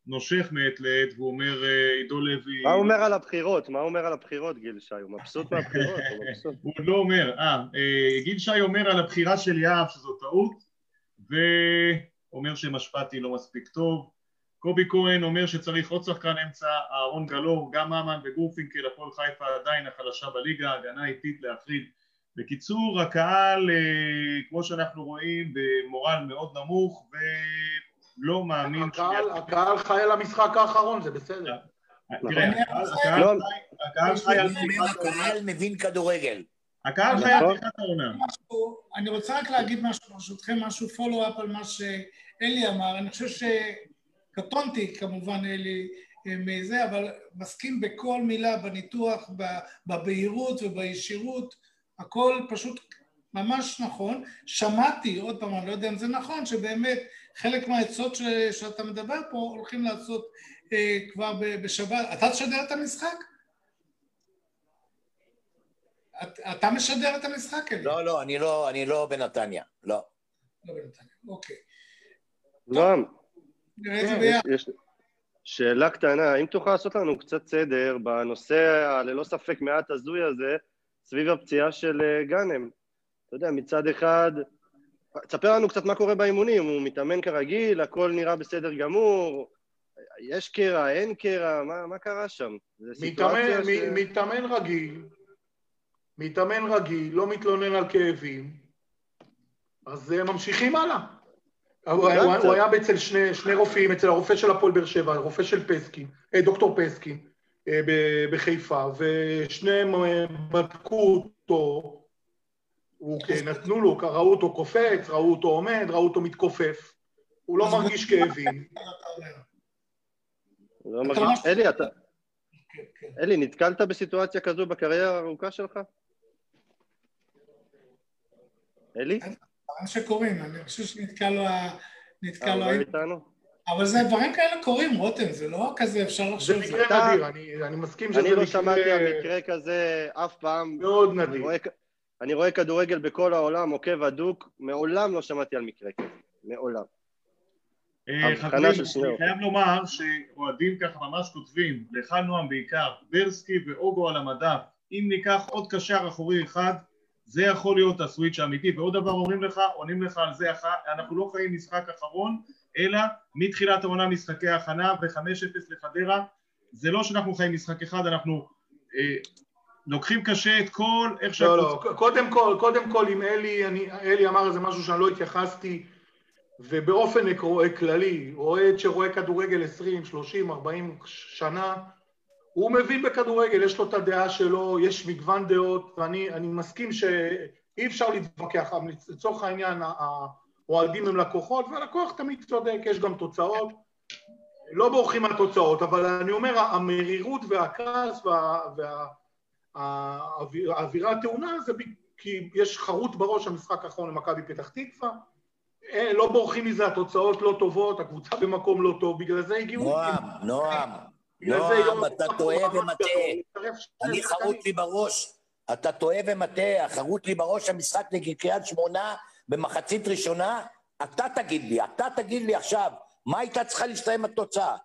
נושך מעת לעת, והוא אומר, אה, עידו לוי... מה הוא אומר על הבחירות? מה הוא אומר על הבחירות, גיל שי? הוא מבסוט מהבחירות? הוא מבסוט. הוא עוד לא אומר, אה, אה, גיל שי אומר על הבחירה של יהב שזו טעות, ואומר שמשפטי לא מספיק טוב. קובי כהן אומר שצריך עוד שחקן אמצע, אהרון גלאור, גם ממן וגורפינקל, הפועל חיפה עדיין החלשה בליגה, הגנה איטית להחריד. בקיצור, הקהל, אה, כמו שאנחנו רואים, במורל מאוד נמוך, ולא מאמין... הקהל- הקהל חי על המשחק האחרון, זה בסדר. תראה, הקהל- לא. חי- הקהל חי על הוא אומר, הקהל מבין כדורגל. הקהל חי על פתיחת העונה. משהו, אני רוצה רק להגיד משהו, ברשותכם, משהו פולו-אפ על מה שאלי אמר. אני חושב שקטונתי, כמובן, אלי, מזה, אבל מסכים בכל מילה בניתוח, בבהירות ובישירות, הכל פשוט ממש נכון. שמעתי, עוד פעם, אני לא יודע אם זה נכון, שבאמת חלק מהעצות ש- שאתה מדבר פה הולכים לעשות אה, כבר ב- בשבת. אתה תשדר את המשחק? את- אתה משדר את המשחק, אלי? לא, לא, אני לא, אני לא בנתניה, לא. לא בנתניה, אוקיי. נועם, נראה זה כן, ביחד. יש שאלה קטנה, האם תוכל לעשות לנו קצת סדר בנושא הללא ספק מעט הזוי הזה, סביב הפציעה של אה, גאנם? אתה יודע, מצד אחד, תספר לנו קצת מה קורה באימונים, הוא מתאמן כרגיל, הכל נראה בסדר גמור, יש קרע, אין קרע, מה, מה קרה שם? מתאמן, מ- מתאמן רגיל, מתאמן רגיל, לא מתלונן על כאבים, אז ממשיכים הלאה. הוא הבנתי. הוא היה אצל שני, שני רופאים, אצל הרופא של הפועל באר שבע, הרופא של פסקין, אה, דוקטור פסקין אה, בחיפה, ושניהם אה, בדקו אותו, הוא, כן, נתנו לו, ראו אותו קופץ, ראו אותו עומד, ראו אותו מתכופף, הוא לא מרגיש כאבים. לא מרגיש... אלי, אתה... כן, כן. אלי, נתקלת בסיטואציה כזו בקריירה הארוכה שלך? אלי? דברים שקורים, אני חושב שנתקע לו ה... נתקע לו... ה- איתנו? אבל זה דברים כאלה קורים, רותם, זה לא כזה אפשר לחשוב. זה- מקרה נדיר, אני אני מסכים שזה אני מקרה לא שמעתי על מקרה כזה אף פעם. מאוד אני נדיר. אני רואה כדורגל בכל העולם, עוקב הדוק, מעולם לא שמעתי על מקרה כזה. מעולם. אה, חברים. אני חייב לומר שאוהדים ככה ממש כותבים, לך נועם בעיקר, ברסקי ואוגו על המדף, אם ניקח עוד קשר אחורי אחד, זה יכול להיות הסוויץ' האמיתי, ועוד דבר אומרים לך, עונים לך על זה, אנחנו לא חיים משחק אחרון, אלא מתחילת העונה משחקי הכנה ו-5-0 לחדרה, זה לא שאנחנו חיים משחק אחד, אנחנו אה, לוקחים קשה את כל איך לא, לא, קודם כל, קודם כל עם אלי, אני, אלי אמר איזה משהו שאני לא התייחסתי, ובאופן כללי, אוהד שרואה כדורגל 20, 30, 40 שנה, הוא מבין בכדורגל, יש לו את הדעה שלו, יש מגוון דעות, ואני אני מסכים שאי אפשר להתווכח, לצורך העניין, האוהדים הם לקוחות, והלקוח תמיד צודק, יש גם תוצאות, לא בורחים מהתוצאות, אבל אני אומר, המרירות והכעס וה... וה האווירה הטעונה זה כי יש חרוט בראש המשחק האחרון למכבי פתח תקווה, אה, לא בורחים מזה, התוצאות לא טובות, הקבוצה במקום לא טוב, בגלל זה הגיעו... נועם, נועם, נועם, אתה טועה ומטעה. אני. חרוט לי בראש, אתה טועה ומטעה, חרוט לי בראש המשחק נגד קריית שמונה במחצית ראשונה, אתה תגיד לי, אתה תגיד לי עכשיו, מה הייתה צריכה להסתיים התוצאה?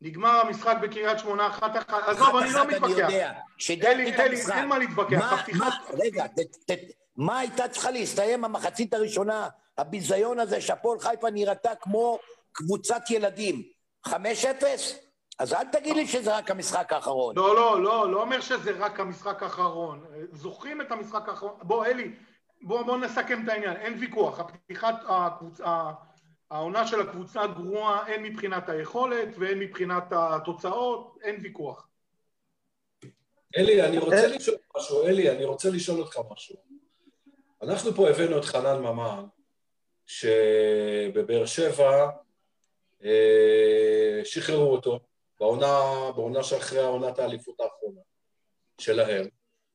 נגמר המשחק בקריית שמונה, אחת אחת, עזוב, אני לא מתווכח. אלי, אלי. אין מה להתווכח, רגע, מה הייתה צריכה להסתיים המחצית הראשונה? הביזיון הזה שהפועל חיפה נראתה כמו קבוצת ילדים. 5-0? אז אל תגיד לי שזה רק המשחק האחרון. לא, לא, לא, לא אומר שזה רק המשחק האחרון. זוכרים את המשחק האחרון? בוא, אלי, בוא, בוא נסכם את העניין, אין ויכוח. הפתיחת הקבוצה, העונה של הקבוצה גרועה הן מבחינת היכולת והן מבחינת התוצאות, אין ויכוח. אלי, אני רוצה אה. לשאול משהו, אלי, אני רוצה לשאול אותך משהו. אנחנו פה הבאנו את חנן ממן, שבבאר שבע אה, שחררו אותו בעונה, בעונה שאחרי העונת האליפות האחרונה שלהם,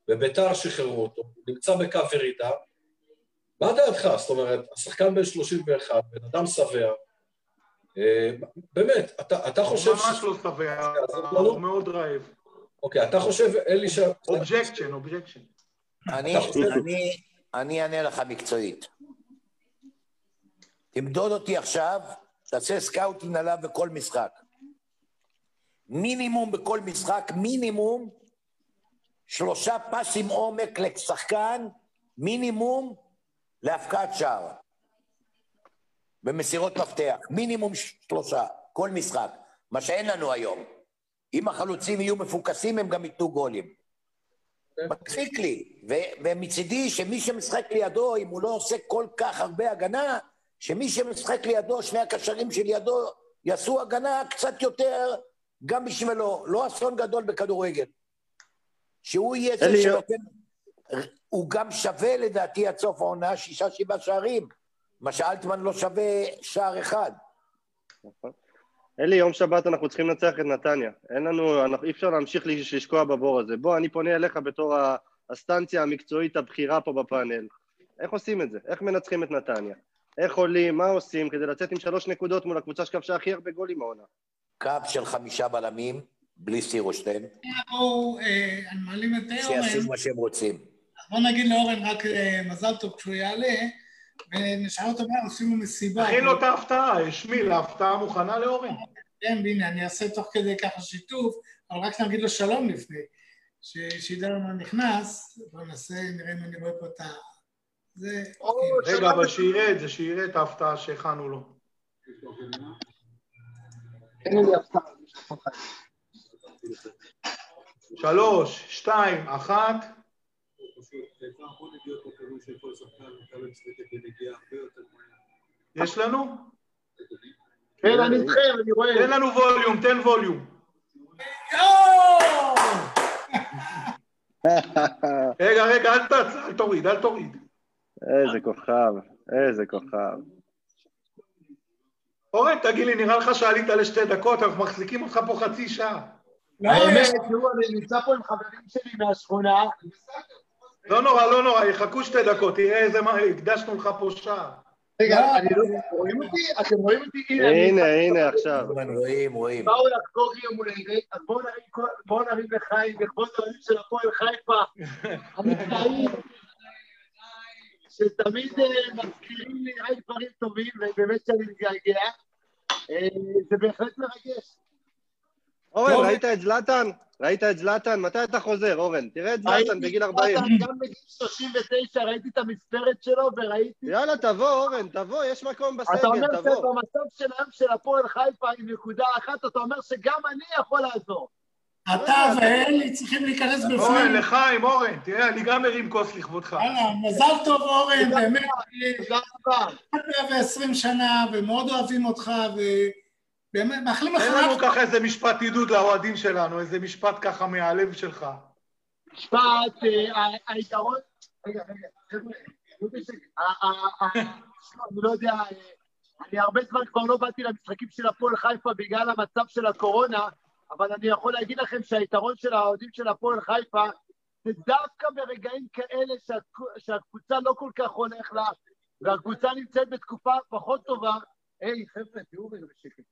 וביתר שחררו אותו, נמצא בקו ירידה. מה דעתך? זאת אומרת, השחקן בן 31, בן אדם שבע, אה, באמת, אתה, אתה חושב... הוא ממש לא שבע, הוא מאוד רעב. אוקיי, אתה חושב, אלי, ש... objection, objection. אני, אענה לך מקצועית. תמדוד אותי עכשיו, תעשה scouting עליו בכל משחק. מינימום בכל משחק, מינימום שלושה פסים עומק לשחקן, מינימום להבקעת שער. במסירות מפתח, מינימום שלושה, כל משחק. מה שאין לנו היום. אם החלוצים יהיו מפוקסים, הם גם ייתנו גולים. מצחיק לי, ו- ומצידי שמי שמשחק לידו, אם הוא לא עושה כל כך הרבה הגנה, שמי שמשחק לידו, שני הקשרים שלידו, יעשו הגנה קצת יותר גם בשבילו, לא אסון גדול בכדורגל. שהוא יהיה זה שנותן... הוא גם שווה לדעתי עד סוף העונה שישה שבעה שערים, מה שאלטמן לא שווה שער אחד. אלי, יום שבת אנחנו צריכים לנצח את נתניה. אין לנו, אנחנו, אי אפשר להמשיך לש- לשקוע בבור הזה. בוא, אני פונה אליך בתור הסטנציה המקצועית הבכירה פה בפאנל. איך עושים את זה? איך מנצחים את נתניה? איך עולים? מה עושים כדי לצאת עם שלוש נקודות מול הקבוצה שכבשה הכי הרבה גולים העונה? קו של חמישה בלמים, בלי סירושטיין, אה, אני מעלים את שיעשו מה שהם רוצים. אז בוא נגיד לאורן רק אה, מזל טוב כשהוא יעלה, ונשאל אותו מה עושים לו מסיבה. תכין לו את ההפתעה, השמיל, ההפתעה מוכנה לאורן. כן, והנה, אני אעשה תוך כדי ככה שיתוף, אבל רק נגיד לו שלום לפני, שידע לנו מה נכנס, בואו נעשה, נראה אם אני רואה פה את ה... זה... רגע, אבל שיראה את זה, שיראה את ההפתעה שהכנו לו. שלוש, שתיים, אחת. יש לנו? כן, אני איתכם, אני רואה. תן לנו ווליום, תן ווליום. רגע, רגע, אל תעצ... אל תוריד, אל תוריד. איזה כוכב, איזה כוכב. אורן, תגיד לי, נראה לך שעלית לשתי דקות, אנחנו מחזיקים אותך פה חצי שעה. לא, האמת, תראו, אני נמצא פה עם חברים שלי מהשכונה. לא נורא, לא נורא, יחכו שתי דקות, תראה איזה מה, הקדשנו לך פה שעה. רגע, לא. אני לא... רואים אותי? אתם רואים אותי? הנה, הנה, הנה, עכשיו. רואים, רואים. באו לחגוג יום הולדת, אז בואו נרים כל- בואו נרים לחיים, לכבוד האוהדים של הפועל חיפה, המתנאים, שתמיד אה, מזכירים לי רק דברים טובים, ובאמת שאני מתגעגע. אה, זה בהחלט מרגש. אורן. ראית את זלאטן? ראית את זלאטן? מתי אתה חוזר, אורן? תראה את זלאטן ראיתי בגיל את 40. זלאטן גם בגיל 39, ראיתי את המספרת שלו וראיתי... יאללה, תבוא, אורן, תבוא, יש מקום אתה בסגל, אומר תבוא. שבמצב של היום של הפועל חיפה עם נקודה אחת, אתה אומר שגם אני יכול לעזור. אתה ואלי צריכים להיכנס אורן, בפנים. לחיים, אורן, תראה, אני גם מרים כוס לכבודך. יאללה, מזל טוב אורן, באמת, תודה רבה. 120 שנה, ומאוד אוהבים אותך, ובאמת, מאחלים לך תן לנו. ככה איזה משפט עידוד לאוהדים שלנו, איזה משפט ככה מהלב שלך. משפט, אה, היתרון... רגע, רגע, חבר'ה, אני לא יודע, אה, אני הרבה זמן כבר לא באתי למשחקים של הפועל חיפה בגלל המצב של הקורונה, אבל אני יכול להגיד לכם שהיתרון של האוהדים של הפועל חיפה זה דווקא ברגעים כאלה שהק- שהקבוצה לא כל כך הולך לה, והקבוצה נמצאת בתקופה פחות טובה. היי, חבר'ה, תהיו רגע בשקט.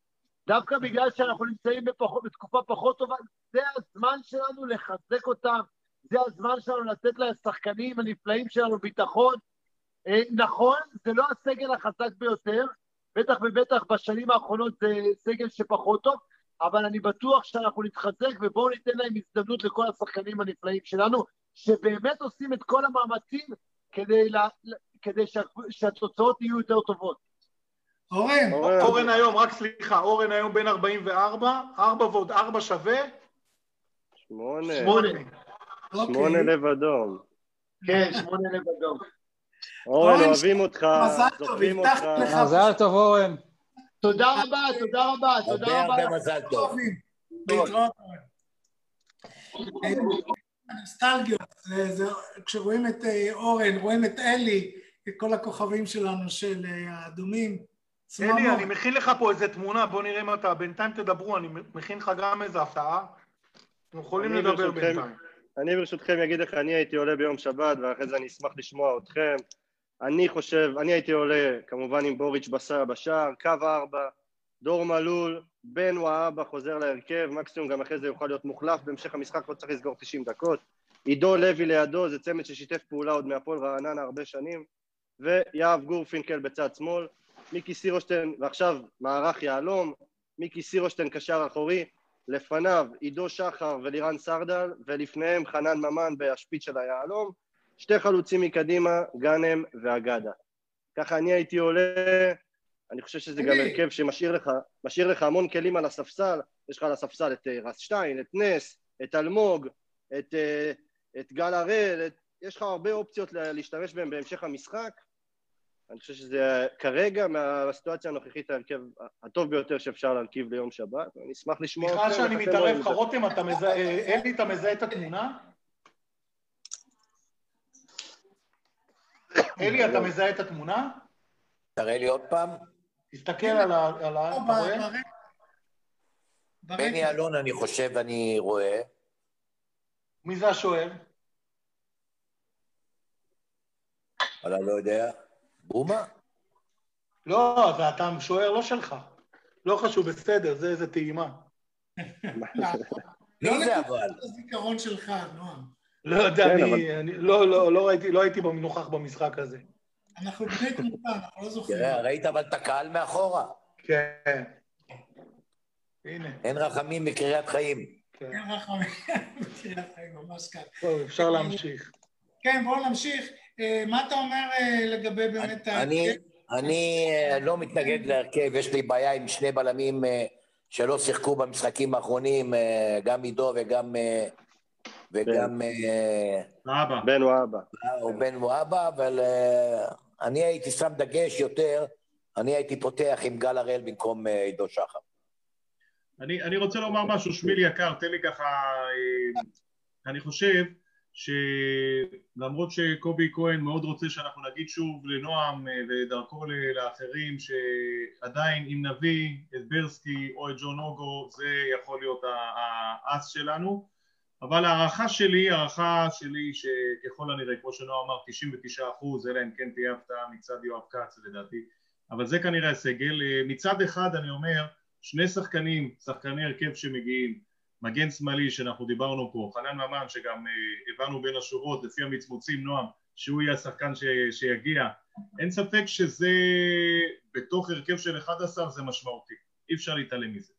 דווקא בגלל שאנחנו נמצאים בפחות, בתקופה פחות טובה, זה הזמן שלנו לחזק אותם, זה הזמן שלנו לתת לשחקנים הנפלאים שלנו ביטחון. אה, נכון, זה לא הסגל החזק ביותר, בטח ובטח בשנים האחרונות זה סגל שפחות טוב, אבל אני בטוח שאנחנו נתחזק ובואו ניתן להם הזדמנות לכל השחקנים הנפלאים שלנו, שבאמת עושים את כל המאמצים כדי, לה, כדי שה, שהתוצאות יהיו יותר טובות. אורן, אורן, אורן היום, רק סליחה, אורן היום בן 44, 4 ועוד 4 שווה שמונה. שמונה. אוקיי. שמונה לב אדום. כן, שמונה לב אדום. אורן, אוהבים אותך, מזל טוב, זוכרים הבטחתי אותך. לך. מזל טוב, אורן. תודה רבה, תודה רבה, הרבה תודה רבה. הרבה מזל טוב. אוהבים. להתראות. אורן. נוסטלגיות, כשרואים את אה, אורן, רואים את אלי, את כל הכוכבים שלנו של אה, האדומים. אלי. אני מכין לך פה איזה תמונה, בוא נראה אם אתה, בינתיים תדברו, אני מכין לך גם איזה הפתעה. אתם יכולים לדבר בינתיים. אני ברשותכם אגיד לך, אני הייתי עולה ביום שבת, ואחרי זה אני אשמח לשמוע אתכם. אני חושב, אני הייתי עולה כמובן עם בוריץ' בשר בשער, קו ארבע, דור מלול, בן והאבא חוזר להרכב, מקסימום גם אחרי זה יוכל להיות מוחלף בהמשך המשחק, לא צריך לסגור 90 דקות. עידו לוי לידו, זה צמד ששיתף פעולה עוד מהפועל רעננה הרבה שנים, ויהב גורפינקל בצד שמאל, מיקי סירושטיין, ועכשיו מערך יהלום, מיקי סירושטיין קשר אחורי, לפניו עידו שחר ולירן סרדל, ולפניהם חנן ממן בהשפיץ של היהלום, שתי חלוצים מקדימה, גאנם ואגדה. ככה אני הייתי עולה, אני חושב שזה גם. הרכב שמשאיר לך, לך המון כלים על הספסל, יש לך על הספסל את אה, רס שטיין, את נס, את אלמוג, את, אה, את גל הראל, את, יש לך הרבה אופציות לה- להשתמש בהן בהמשך המשחק. אני חושב שזה כרגע, מהסיטואציה הנוכחית, ההרכב הטוב ביותר שאפשר להרכיב ליום שבת. אני אשמח לשמוע סליחה שאני מתערב לך. רותם, אתה מזהה, אה, אלי, אתה מזהה את התמונה? אלי, אתה מזהה את התמונה? תראה לי עוד פעם. תסתכל על ה... אתה רואה? בני. אלון, אני חושב, אני רואה. מי זה השוער? אני לא יודע. בומה? לא, זה אתה שוער לא שלך. לא חשוב, בסדר, זה איזה טעימה. אבל? הזיכרון שלך, נועם. לא יודע, כן, אני, לא, לא, לא לא הייתי נוכח במשחק הזה. אנחנו בני תמותה, אנחנו לא זוכרים. תראה, ראית אבל את הקהל מאחורה. כן. הנה, אין רחמים בקריית חיים. כן. אין רחמים. בקריית חיים, ממש כאן. טוב, אפשר להמשיך. כן, בואו נמשיך. אה, מה אתה אומר אה, לגבי באמת ה... אני, אני אה, לא מתנגד להרכב, יש לי בעיה עם שני בלמים שלא שיחקו במשחקים האחרונים, גם עידו וגם, וגם אבא. בן ואבא. או בן מואבה, אבל אה, אני הייתי שם דגש יותר, אני הייתי פותח עם גל הראל במקום אה, עידו שחר. אני, אני רוצה לומר משהו, שמיל יקר, תן לי ככה... אה, אני חושב שלמרות שקובי כהן מאוד רוצה שאנחנו נגיד שוב לנועם אה, ודרכו לאחרים שעדיין אם נביא את ברסקי או את ג'ון אוגו זה יכול להיות האס שלנו אבל הערכה שלי, הערכה שלי שככל הנראה, כמו שנועה אמר, 99 אחוז, אלא אם כן תהיה הפתעה מצד יואב כץ לדעתי, אבל זה כנראה הסגל. אה, מצד אחד אני אומר, שני שחקנים, שחקני הרכב שמגיעים, מגן שמאלי שאנחנו דיברנו פה, חנן ממן שגם אה, הבנו בין השורות לפי המצמוצים נועם שהוא יהיה השחקן ש... שיגיע, אין ספק שזה בתוך הרכב של 11 זה משמעותי, אי אפשר להתעלם מזה.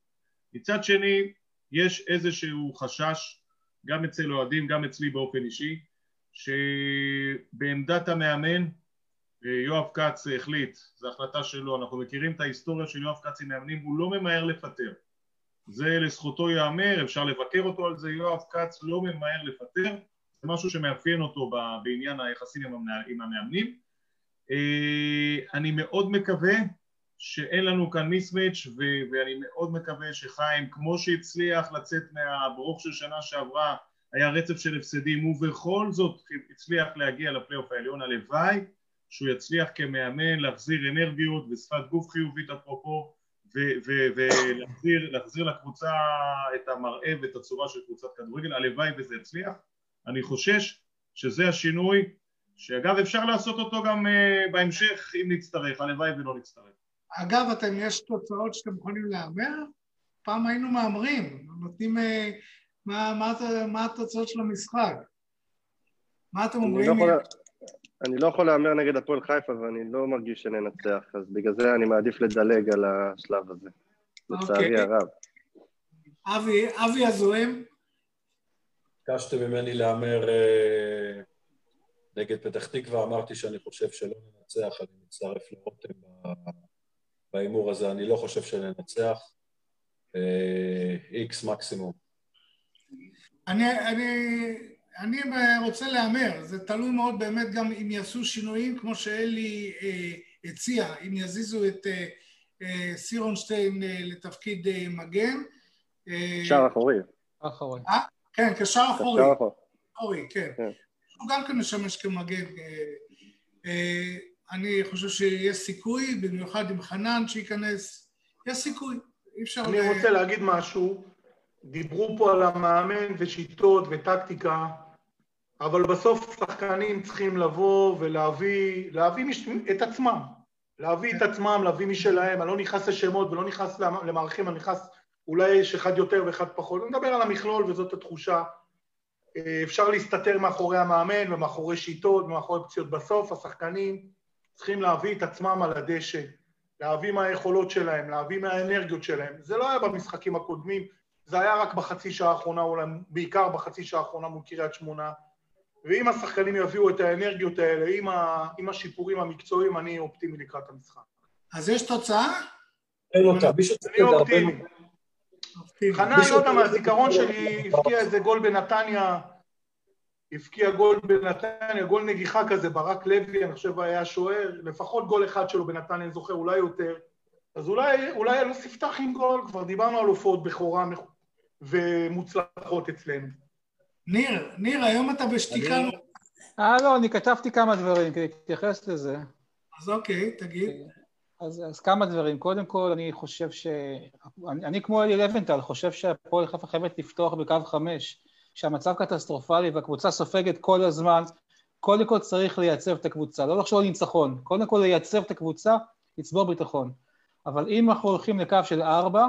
מצד שני יש איזשהו חשש גם אצל אוהדים, גם אצלי באופן אישי, שבעמדת המאמן יואב כץ החליט, זו החלטה שלו, אנחנו מכירים את ההיסטוריה של יואב כץ עם מאמנים, הוא לא ממהר לפטר. זה לזכותו ייאמר, אפשר לבקר אותו על זה, יואב כץ לא ממהר לפטר, זה משהו שמאפיין אותו בעניין היחסים עם המאמנים. אה, אני מאוד מקווה שאין לנו כאן מיסמץ' ואני מאוד מקווה שחיים, כמו שהצליח לצאת מהברוך של שנה שעברה, היה רצף של הפסדים, ובכל זאת הצליח להגיע לפלייאוף העליון, הלוואי שהוא יצליח כמאמן להחזיר אנרגיות ושפת גוף חיובית אפרופו ולהחזיר לקבוצה את המראה ואת הצורה של קבוצת כדורגל, הלוואי וזה יצליח. אני חושש שזה השינוי, שאגב אפשר לעשות אותו גם uh, בהמשך אם נצטרך, הלוואי ולא נצטרך. אגב, אתם, יש תוצאות שאתם יכולים להמר? פעם היינו מהמרים, נותנים... Uh, מה, מה, מה התוצאות של המשחק? מה אתם אומרים? לא יכול... אני לא יכול להמר נגד הפועל חיפה ואני לא מרגיש שננצח, אז בגלל זה אני מעדיף לדלג על השלב הזה, לצערי. אוקיי. הרב. אבי, אבי הזוהם? ביקשתם ממני להמר אה, נגד פתח תקווה, אמרתי שאני חושב שלא ננצח, אני מצטרף לרותם בהימור הזה, אני לא חושב שננצח, איקס אה, מקסימום. אני, אני אני רוצה להמר, זה תלוי מאוד באמת גם אם יעשו שינויים כמו שאלי אה, הציע, אם יזיזו את אה, אה, סירונשטיין אה, לתפקיד אה, מגן. אה, שער אחורי. אחורי. אה? כן, כשער אחורי. כשער אחורי, כן. כן. הוא גם כן משמש כמגן. אה, אה, אני חושב שיש סיכוי, במיוחד עם חנן שייכנס, יש סיכוי. אי אפשר... אני ל... רוצה להגיד משהו. דיברו פה על המאמן ושיטות וטקטיקה. אבל בסוף שחקנים צריכים לבוא ולהביא להביא מש... את עצמם, להביא את עצמם, להביא משלהם, אני לא נכנס לשמות ולא נכנס למערכים, אני נכנס, אולי יש אחד יותר ואחד פחות, אני מדבר על המכלול וזאת התחושה. אה, אפשר להסתתר מאחורי המאמן ומאחורי שיטות ומאחורי פציעות. בסוף השחקנים צריכים להביא את עצמם על הדשא, להביא מהיכולות שלהם, להביא מהאנרגיות שלהם. זה לא היה במשחקים הקודמים, זה היה רק בחצי שעה האחרונה, אולי בעיקר בחצי שעה האחרונה מול קריית שמונה. ואם השחקנים יביאו את האנרגיות האלה, עם, ה, עם השיפורים המקצועיים, אני אופטימי לקראת המשחק. אז יש תוצאה? אין אותה, מישהו צריך לדבר. אני אופטימי. חנן, לא יודע מהזיכרון שלי, הבקיע איזה גול בנתניה, הבקיע גול בנתניה, גול נגיחה כזה, ברק לוי, אני חושב היה שוער, לפחות גול אחד שלו בנתניה, אני זוכר, אולי יותר. אז אולי, אולי אלוף יפתח עם גול, כבר דיברנו על הופעות בכורה ומוצלחות אצלנו. ניר, ניר, היום אתה בשתיקה. אני... אה, לא, אני כתבתי כמה דברים כדי להתייחס לזה. אז אוקיי, תגיד. אז, אז כמה דברים. קודם כל, אני חושב ש... אני, אני כמו אלי לבנטל, חושב שהפועל חיפה חייבת לפתוח בקו חמש, שהמצב קטסטרופלי והקבוצה סופגת כל הזמן. קודם כל צריך לייצב את הקבוצה, לא לחשוב על ניצחון. קודם כל לייצב את הקבוצה, לצבור ביטחון. אבל אם אנחנו הולכים לקו של ארבע,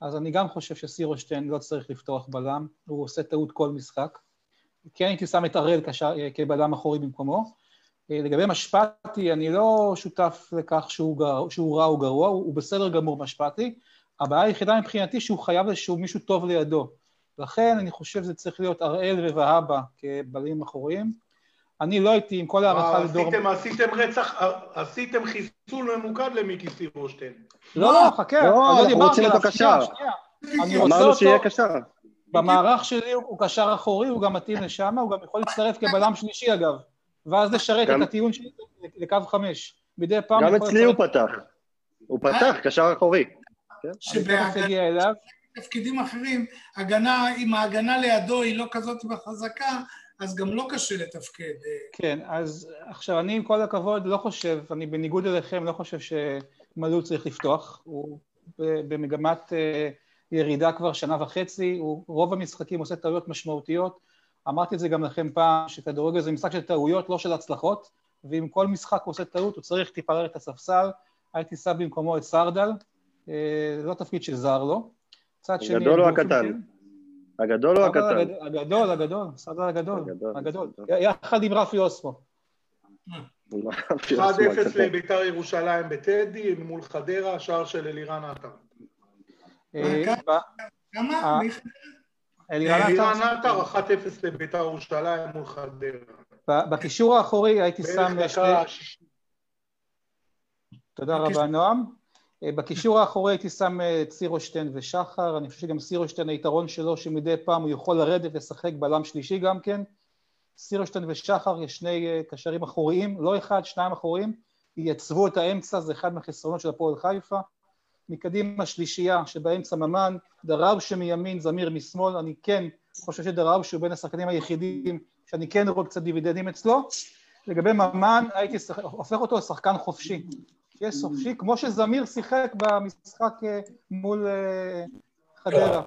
אז אני גם חושב שסירושטיין לא צריך לפתוח בלם, הוא עושה טעות כל משחק. כן הייתי שם את הראל כבלם אחורי במקומו. אה, לגבי משפטי, אני לא שותף לכך שהוא, גר, שהוא רע או גרוע, הוא, הוא בסדר גמור משפטי. הבעיה היחידה מבחינתי שהוא חייב איזשהו מישהו טוב לידו. לכן אני חושב שזה צריך להיות אראל ובהבא כבלמים אחוריים. אני לא הייתי עם כל הערכה לדור... עשיתם, עשיתם רצח, עשיתם חיסול ממוקד למיקי סירושטיין. לא, לא, חכה, לא, אנחנו רוצים אותו קשר. אמרנו שיהיה קשר. במערך שלי הוא קשר אחורי, הוא גם מתאים לשם, הוא גם יכול להצטרף כבלם שלישי אגב, ואז לשרת את הטיעון שלי לקו חמש. מדי פעם... גם אצלי הוא פתח. הוא פתח, קשר אחורי. שבתפקידים אחרים, הגנה, אם ההגנה לידו היא לא כזאת חזקה, אז גם לא קשה לתפקד. כן, אז עכשיו אני עם כל הכבוד לא חושב, אני בניגוד אליכם לא חושב שמלול צריך לפתוח, הוא במגמת ירידה כבר שנה וחצי, הוא רוב המשחקים עושה טעויות משמעותיות. אמרתי את זה גם לכם פעם, שכדורגל זה משחק של טעויות, לא של הצלחות, ואם כל משחק הוא עושה טעות, הוא צריך טיפה לרדת את הספסל. הייתי שם במקומו את סרדל, אה, זה לא תפקיד שזר לו. צד שני... הגדול או הקטן? הגדול או הקטן? הגדול, הגדול, סרדל הגדול, הגדול. יחד עם רפי אוסמו. 1-0 לביתר ירושלים בטדי מול חדרה, שער של אלירן עטר. אה, כמה? אלירן עטר, 1-0 לביתר ירושלים מול חדרה. בקישור האחורי הייתי שם... תודה רבה נועם. אה, בקישור האחורי הייתי שם את סירושטיין ושחר, אני חושב שגם סירושטיין היתרון שלו שמדי פעם הוא יכול לרדת ולשחק בלם שלישי גם כן. סירושטיין ושחר יש שני אה, קשרים אחוריים, לא אחד, שניים אחוריים, ייצבו את האמצע, זה אחד מהחסרונות של הפועל חיפה. מקדימה שלישייה שבאמצע ממן, דראושה מימין, זמיר משמאל, אני כן חושב שדראושה הוא בין השחקנים היחידים שאני כן רואה קצת דיבידנדים אצלו. לגבי ממן, הייתי הופך אותו לשחקן חופשי. שיהיה חופשי, כמו שזמיר שיחק במשחק אה, מול אה, חדרה.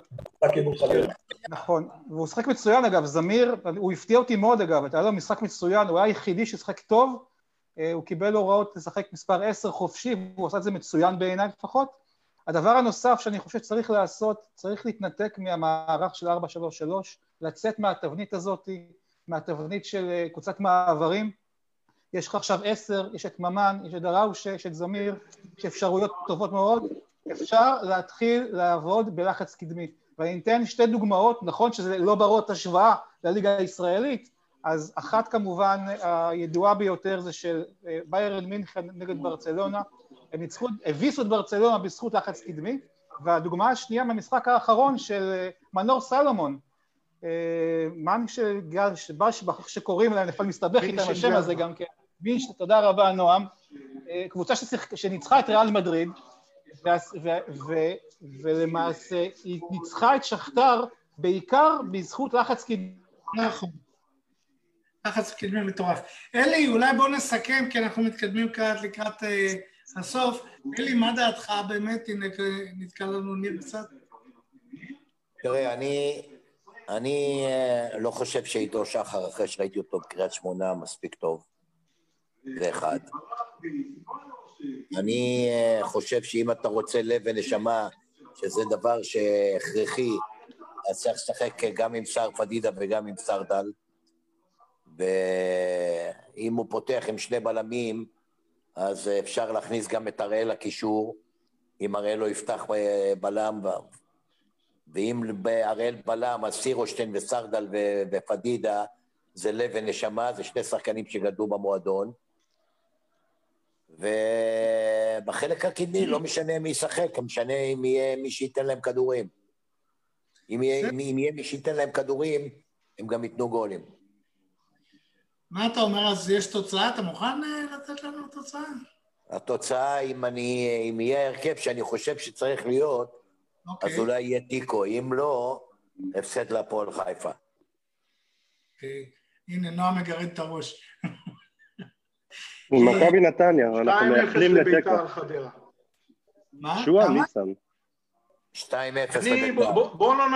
נכון, והוא שחק מצוין אגב, זמיר, הוא הפתיע אותי מאוד אגב, היה לו משחק מצוין, הוא היה היחידי ששחק טוב, אה, הוא קיבל הוראות לשחק מספר 10 חופשי, והוא עשה את זה מצוין בעיניי לפחות. הדבר הנוסף שאני חושב שצריך לעשות, צריך להתנתק מהמערך של 433, לצאת מהתבנית הזאת, מהתבנית של קבוצת מעברים. יש לך עכשיו עשר, יש את ממן, יש את דראושה, יש את זמיר, יש אפשרויות טובות מאוד, אפשר להתחיל לעבוד בלחץ קדמי. ואני אתן שתי דוגמאות, נכון שזה לא ברות השוואה לליגה הישראלית, אז אחת כמובן הידועה ביותר זה של אה, ביירן מינכן נגד ברצלונה, הם ניצחו, הביסו את ברצלונה בזכות לחץ קדמי, והדוגמה השנייה מהמשחק האחרון של אה, מנור סלומון, אה, מאן שקוראים להם, לפעמים מסתבך איתם השם הזה גם כן, וינש, תודה רבה נועם, קבוצה שניצחה את ריאל מדריד, ולמעשה היא ניצחה את שכתר בעיקר בזכות לחץ קדמי. נכון. לחץ קדמי מטורף. אלי, אולי בוא נסכם, כי אנחנו מתקדמים כעת לקראת אה, הסוף. אלי, מה דעתך באמת? הנה, נתקע לנו ניר קצת. תראה, אני, אני אה, לא חושב שאיתו שחר, אחרי שראיתי אותו בקריית שמונה, מספיק טוב. זה אחד. אני אה, חושב שאם אתה רוצה לב ונשמה, שזה דבר שהכרחי, אז צריך לשחק גם עם שר פדידה וגם עם שר דל. ואם הוא פותח עם שני בלמים, אז אפשר להכניס גם את הראל לקישור, אם הראל לא יפתח אה, בלם, ואם הראל בלם, אז סירושטיין וסרדל ופדידה זה לב ונשמה, זה שני שחקנים שגדלו במועדון. ובחלק הקדמי לא משנה מי ישחק, משנה אם יהיה מי שייתן להם כדורים. אם יהיה, אם יהיה מי שייתן להם כדורים, הם גם ייתנו גולים. מה אתה אומר, אז יש תוצאה? אתה מוכן אה, לתת לנו תוצאה? התוצאה, אם, אני, אם יהיה הרכב שאני חושב שצריך להיות, okay. אז אוקיי. אולי יהיה תיקו, אם לא, הפסד להפועל חיפה. Okay. אוקיי. הנה, נועה מגרד את הראש. מכבי נתניה, אנחנו מייחלים לתיקו. מה? שועה, ניסן. 2-0 בואו לא,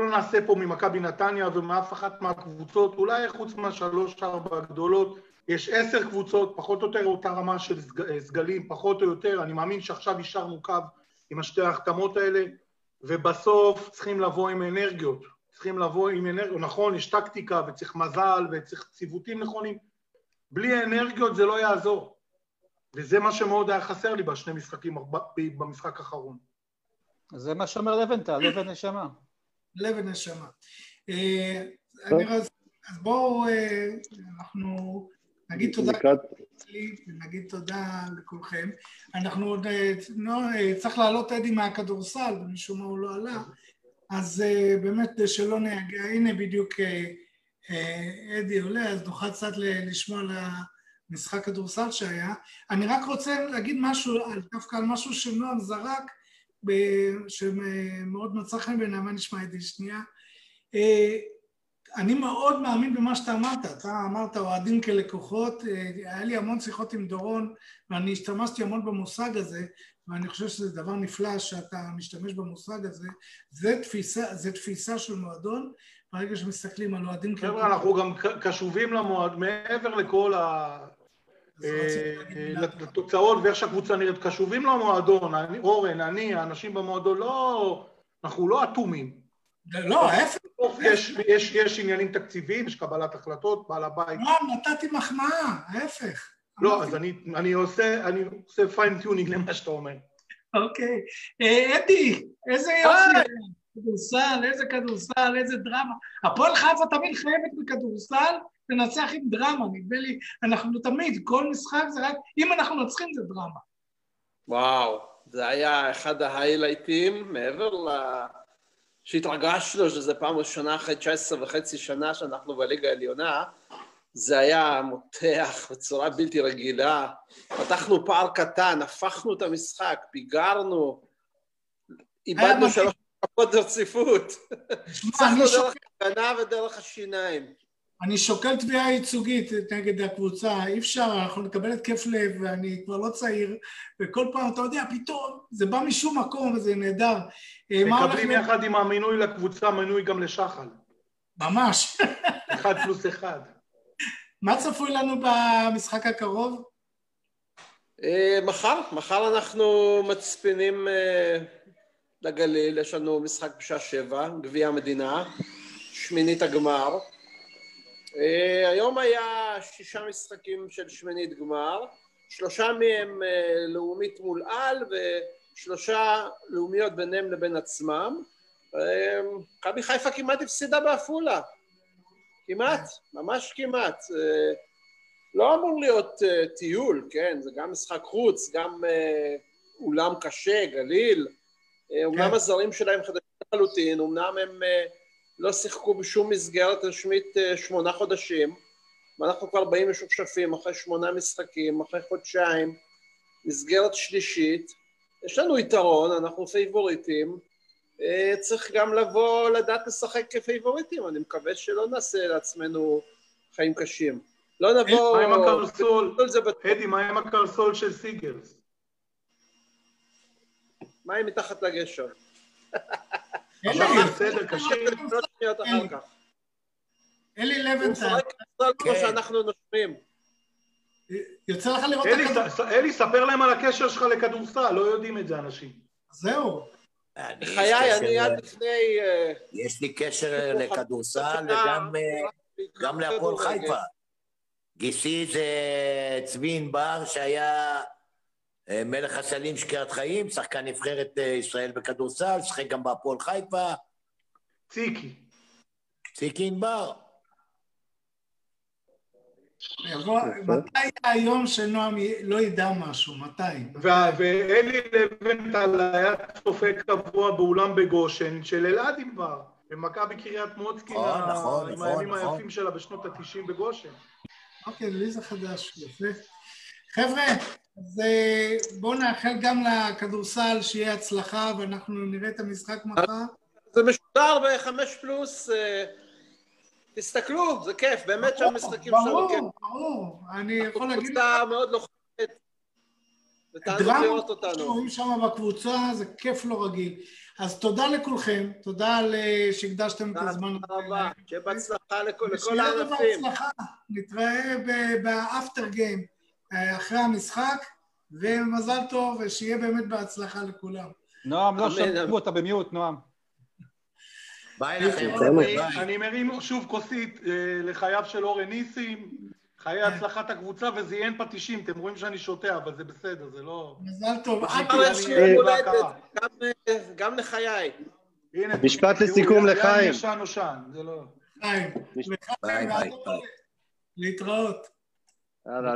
לא נעשה פה ממכבי נתניה ומאף אחת מהקבוצות, אולי חוץ מהשלוש-ארבע הגדולות, יש עשר קבוצות, פחות או יותר אותה רמה של סגלים, פחות או יותר, אני מאמין שעכשיו אישרנו קו עם השתי ההחתמות האלה, ובסוף צריכים לבוא עם אנרגיות, צריכים לבוא עם אנרגיות, נכון, יש טקטיקה וצריך מזל וצריך ציוותים נכונים, בלי אנרגיות זה לא יעזור, וזה מה שמאוד היה חסר לי בשני משחקים, במשחק האחרון. זה מה שאומר לבנטל, לב ונשמה. לב ונשמה. אה, אז בואו, אה, אנחנו נגיד תודה נגיד תודה לכולכם. אנחנו עוד, אה, לא, צריך לעלות אדי מהכדורסל, ומשום מה הוא לא עלה, אז באמת שלא נהגע, הנה בדיוק אדי עולה, אז נוכל קצת לשמוע על המשחק כדורסל שהיה. אני רק רוצה להגיד משהו, דווקא על משהו שנועם זרק, שמאוד מצא חן בעיניי, מה נשמע זה שנייה? אה, אני מאוד מאמין במה שאתה אמרת, אתה אמרת אוהדים כלקוחות, אה, היה לי המון שיחות עם דורון ואני השתמשתי המון במושג הזה ואני חושב שזה דבר נפלא שאתה משתמש במושג הזה, זה תפיסה, זה תפיסה של מועדון, ברגע שמסתכלים על אוהדים חבר'ה, אנחנו גם קשובים למועד, מעבר לכל ה... אה, לתוצאות ואיך שהקבוצה נראית, קשובים למועדון, אורן, אני, האנשים במועדון, לא, אנחנו לא אטומים. לא, ההפך. יש, עניינים תקציביים, יש קבלת החלטות, בעל הבית. לא, נתתי מחמאה, ההפך. לא, אז אני, אני עושה, אני עושה fine-tuning למה שאתה אומר. אוקיי. אה, אדי, איזה יופי. כדורסל, איזה כדורסל, איזה דרמה. הפועל חיפה תמיד חייבת בכדורסל לנצח עם דרמה, נדמה לי, אנחנו תמיד, כל משחק זה רק, אם אנחנו מנצחים זה דרמה. וואו, זה היה אחד ההיילייטים, מעבר ל... שהתרגשנו שזו פעם ראשונה אחרי 19 וחצי שנה שאנחנו בליגה העליונה, זה היה מותח בצורה בלתי רגילה. פתחנו פער קטן, הפכנו את המשחק, פיגרנו, איבדנו שלוש דקות רציפות. הצלחנו דרך הגנה ודרך השיניים. אני שוקל תביעה ייצוגית נגד הקבוצה, אי אפשר, אנחנו נקבל התקף לב ואני כבר לא צעיר וכל פעם, אתה יודע, פתאום זה בא משום מקום וזה נהדר. אה, מקבלים יחד עם המינוי לקבוצה מינוי גם לשחל. ממש. אחד פלוס אחד. מה צפוי לנו במשחק הקרוב? אה, מחר, מחר אנחנו מצפינים אה, לגליל, יש לנו משחק בשעה שבע, גביע המדינה, שמינית הגמר. Uh, היום היה שישה משחקים של שמינית גמר, שלושה מהם uh, לאומית מול על ושלושה לאומיות ביניהם לבין עצמם. אה, מכבי חיפה כמעט הפסידה בעפולה, כמעט, ממש כמעט. לא אמור להיות טיול, כן, זה גם משחק חוץ, גם אולם קשה, גליל. אומנם כן. הזרים שלהם חדשים לחלוטין, אומנם הם... Uh, לא שיחקו בשום מסגרת רשמית אה, שמונה חודשים, ואנחנו כבר באים משופשפים אחרי שמונה משחקים, אחרי חודשיים, מסגרת שלישית. יש לנו יתרון, אנחנו פייבוריטים, אה, צריך גם לבוא לדעת לשחק כפייבוריטים, אני מקווה שלא נעשה לעצמנו חיים קשים. לא נבוא... מה עם הקרסול? אדי, מה עם הקרסול של סיגרס? מה עם מתחת לגשר? בסדר, קשה. אלי לבנטל. כמו שאנחנו נושמים. יוצא לך לראות את הכדורסל. אלי, ספר להם על הקשר שלך לכדורסל, לא יודעים את זה אנשים. זהו. חיי, אני עד לפני... אה, יש לי קשר לכדורסל וגם להפועל חיפה. גיסי זה צבי ענבר שהיה אה, מלך הסלים שקריית חיים, שחקן נבחרת אה, ישראל בכדורסל, שיחק גם בהפועל חיפה. ציקי. ציקי ענבר. מתי היום שנועם לא ידע משהו? מתי? ואלי לבנטל היה צופה קבוע באולם בגושן של אלעד ענבר, במכבי קריית מוצקין, נכון, נכון, עם הימים נכון. היפים שלה בשנות התשעים בגושן. אוקיי, לי זה חדש, יפה. חבר'ה, אז אה, בואו נאחל גם לכדורסל שיהיה הצלחה ואנחנו נראה את המשחק מחר. זה משודר בחמש פלוס, אה, תסתכלו, זה כיף, באמת שהמשחקים שלנו כיף. ברור, ברור, אני יכול להגיד לך... הקבוצה מאוד לוחמת, ותענוג לראות אותנו. שרואים שם בקבוצה, זה כיף לא רגיל. אז תודה לכולכם, תודה על שהקדשתם את הזמן. תודה רבה, שיהיה בהצלחה לכל הענפים. נתראה באפטר גיים. אה, אחרי המשחק, ומזל טוב, ושיהיה באמת בהצלחה לכולם. נועם, לא שמעו אותה במיוט, נועם. ביי לכם. אני מרים שוב כוסית אה, לחייו של אורן ניסים, חיי כן. הצלחת הקבוצה וזיין פטישים, אתם רואים שאני שותה, אבל זה בסדר, זה לא... מזל טוב. גם לחיי. משפט לסיכום לחיים. ישן נושן, זה לא... חיים, לחיים, להתראות.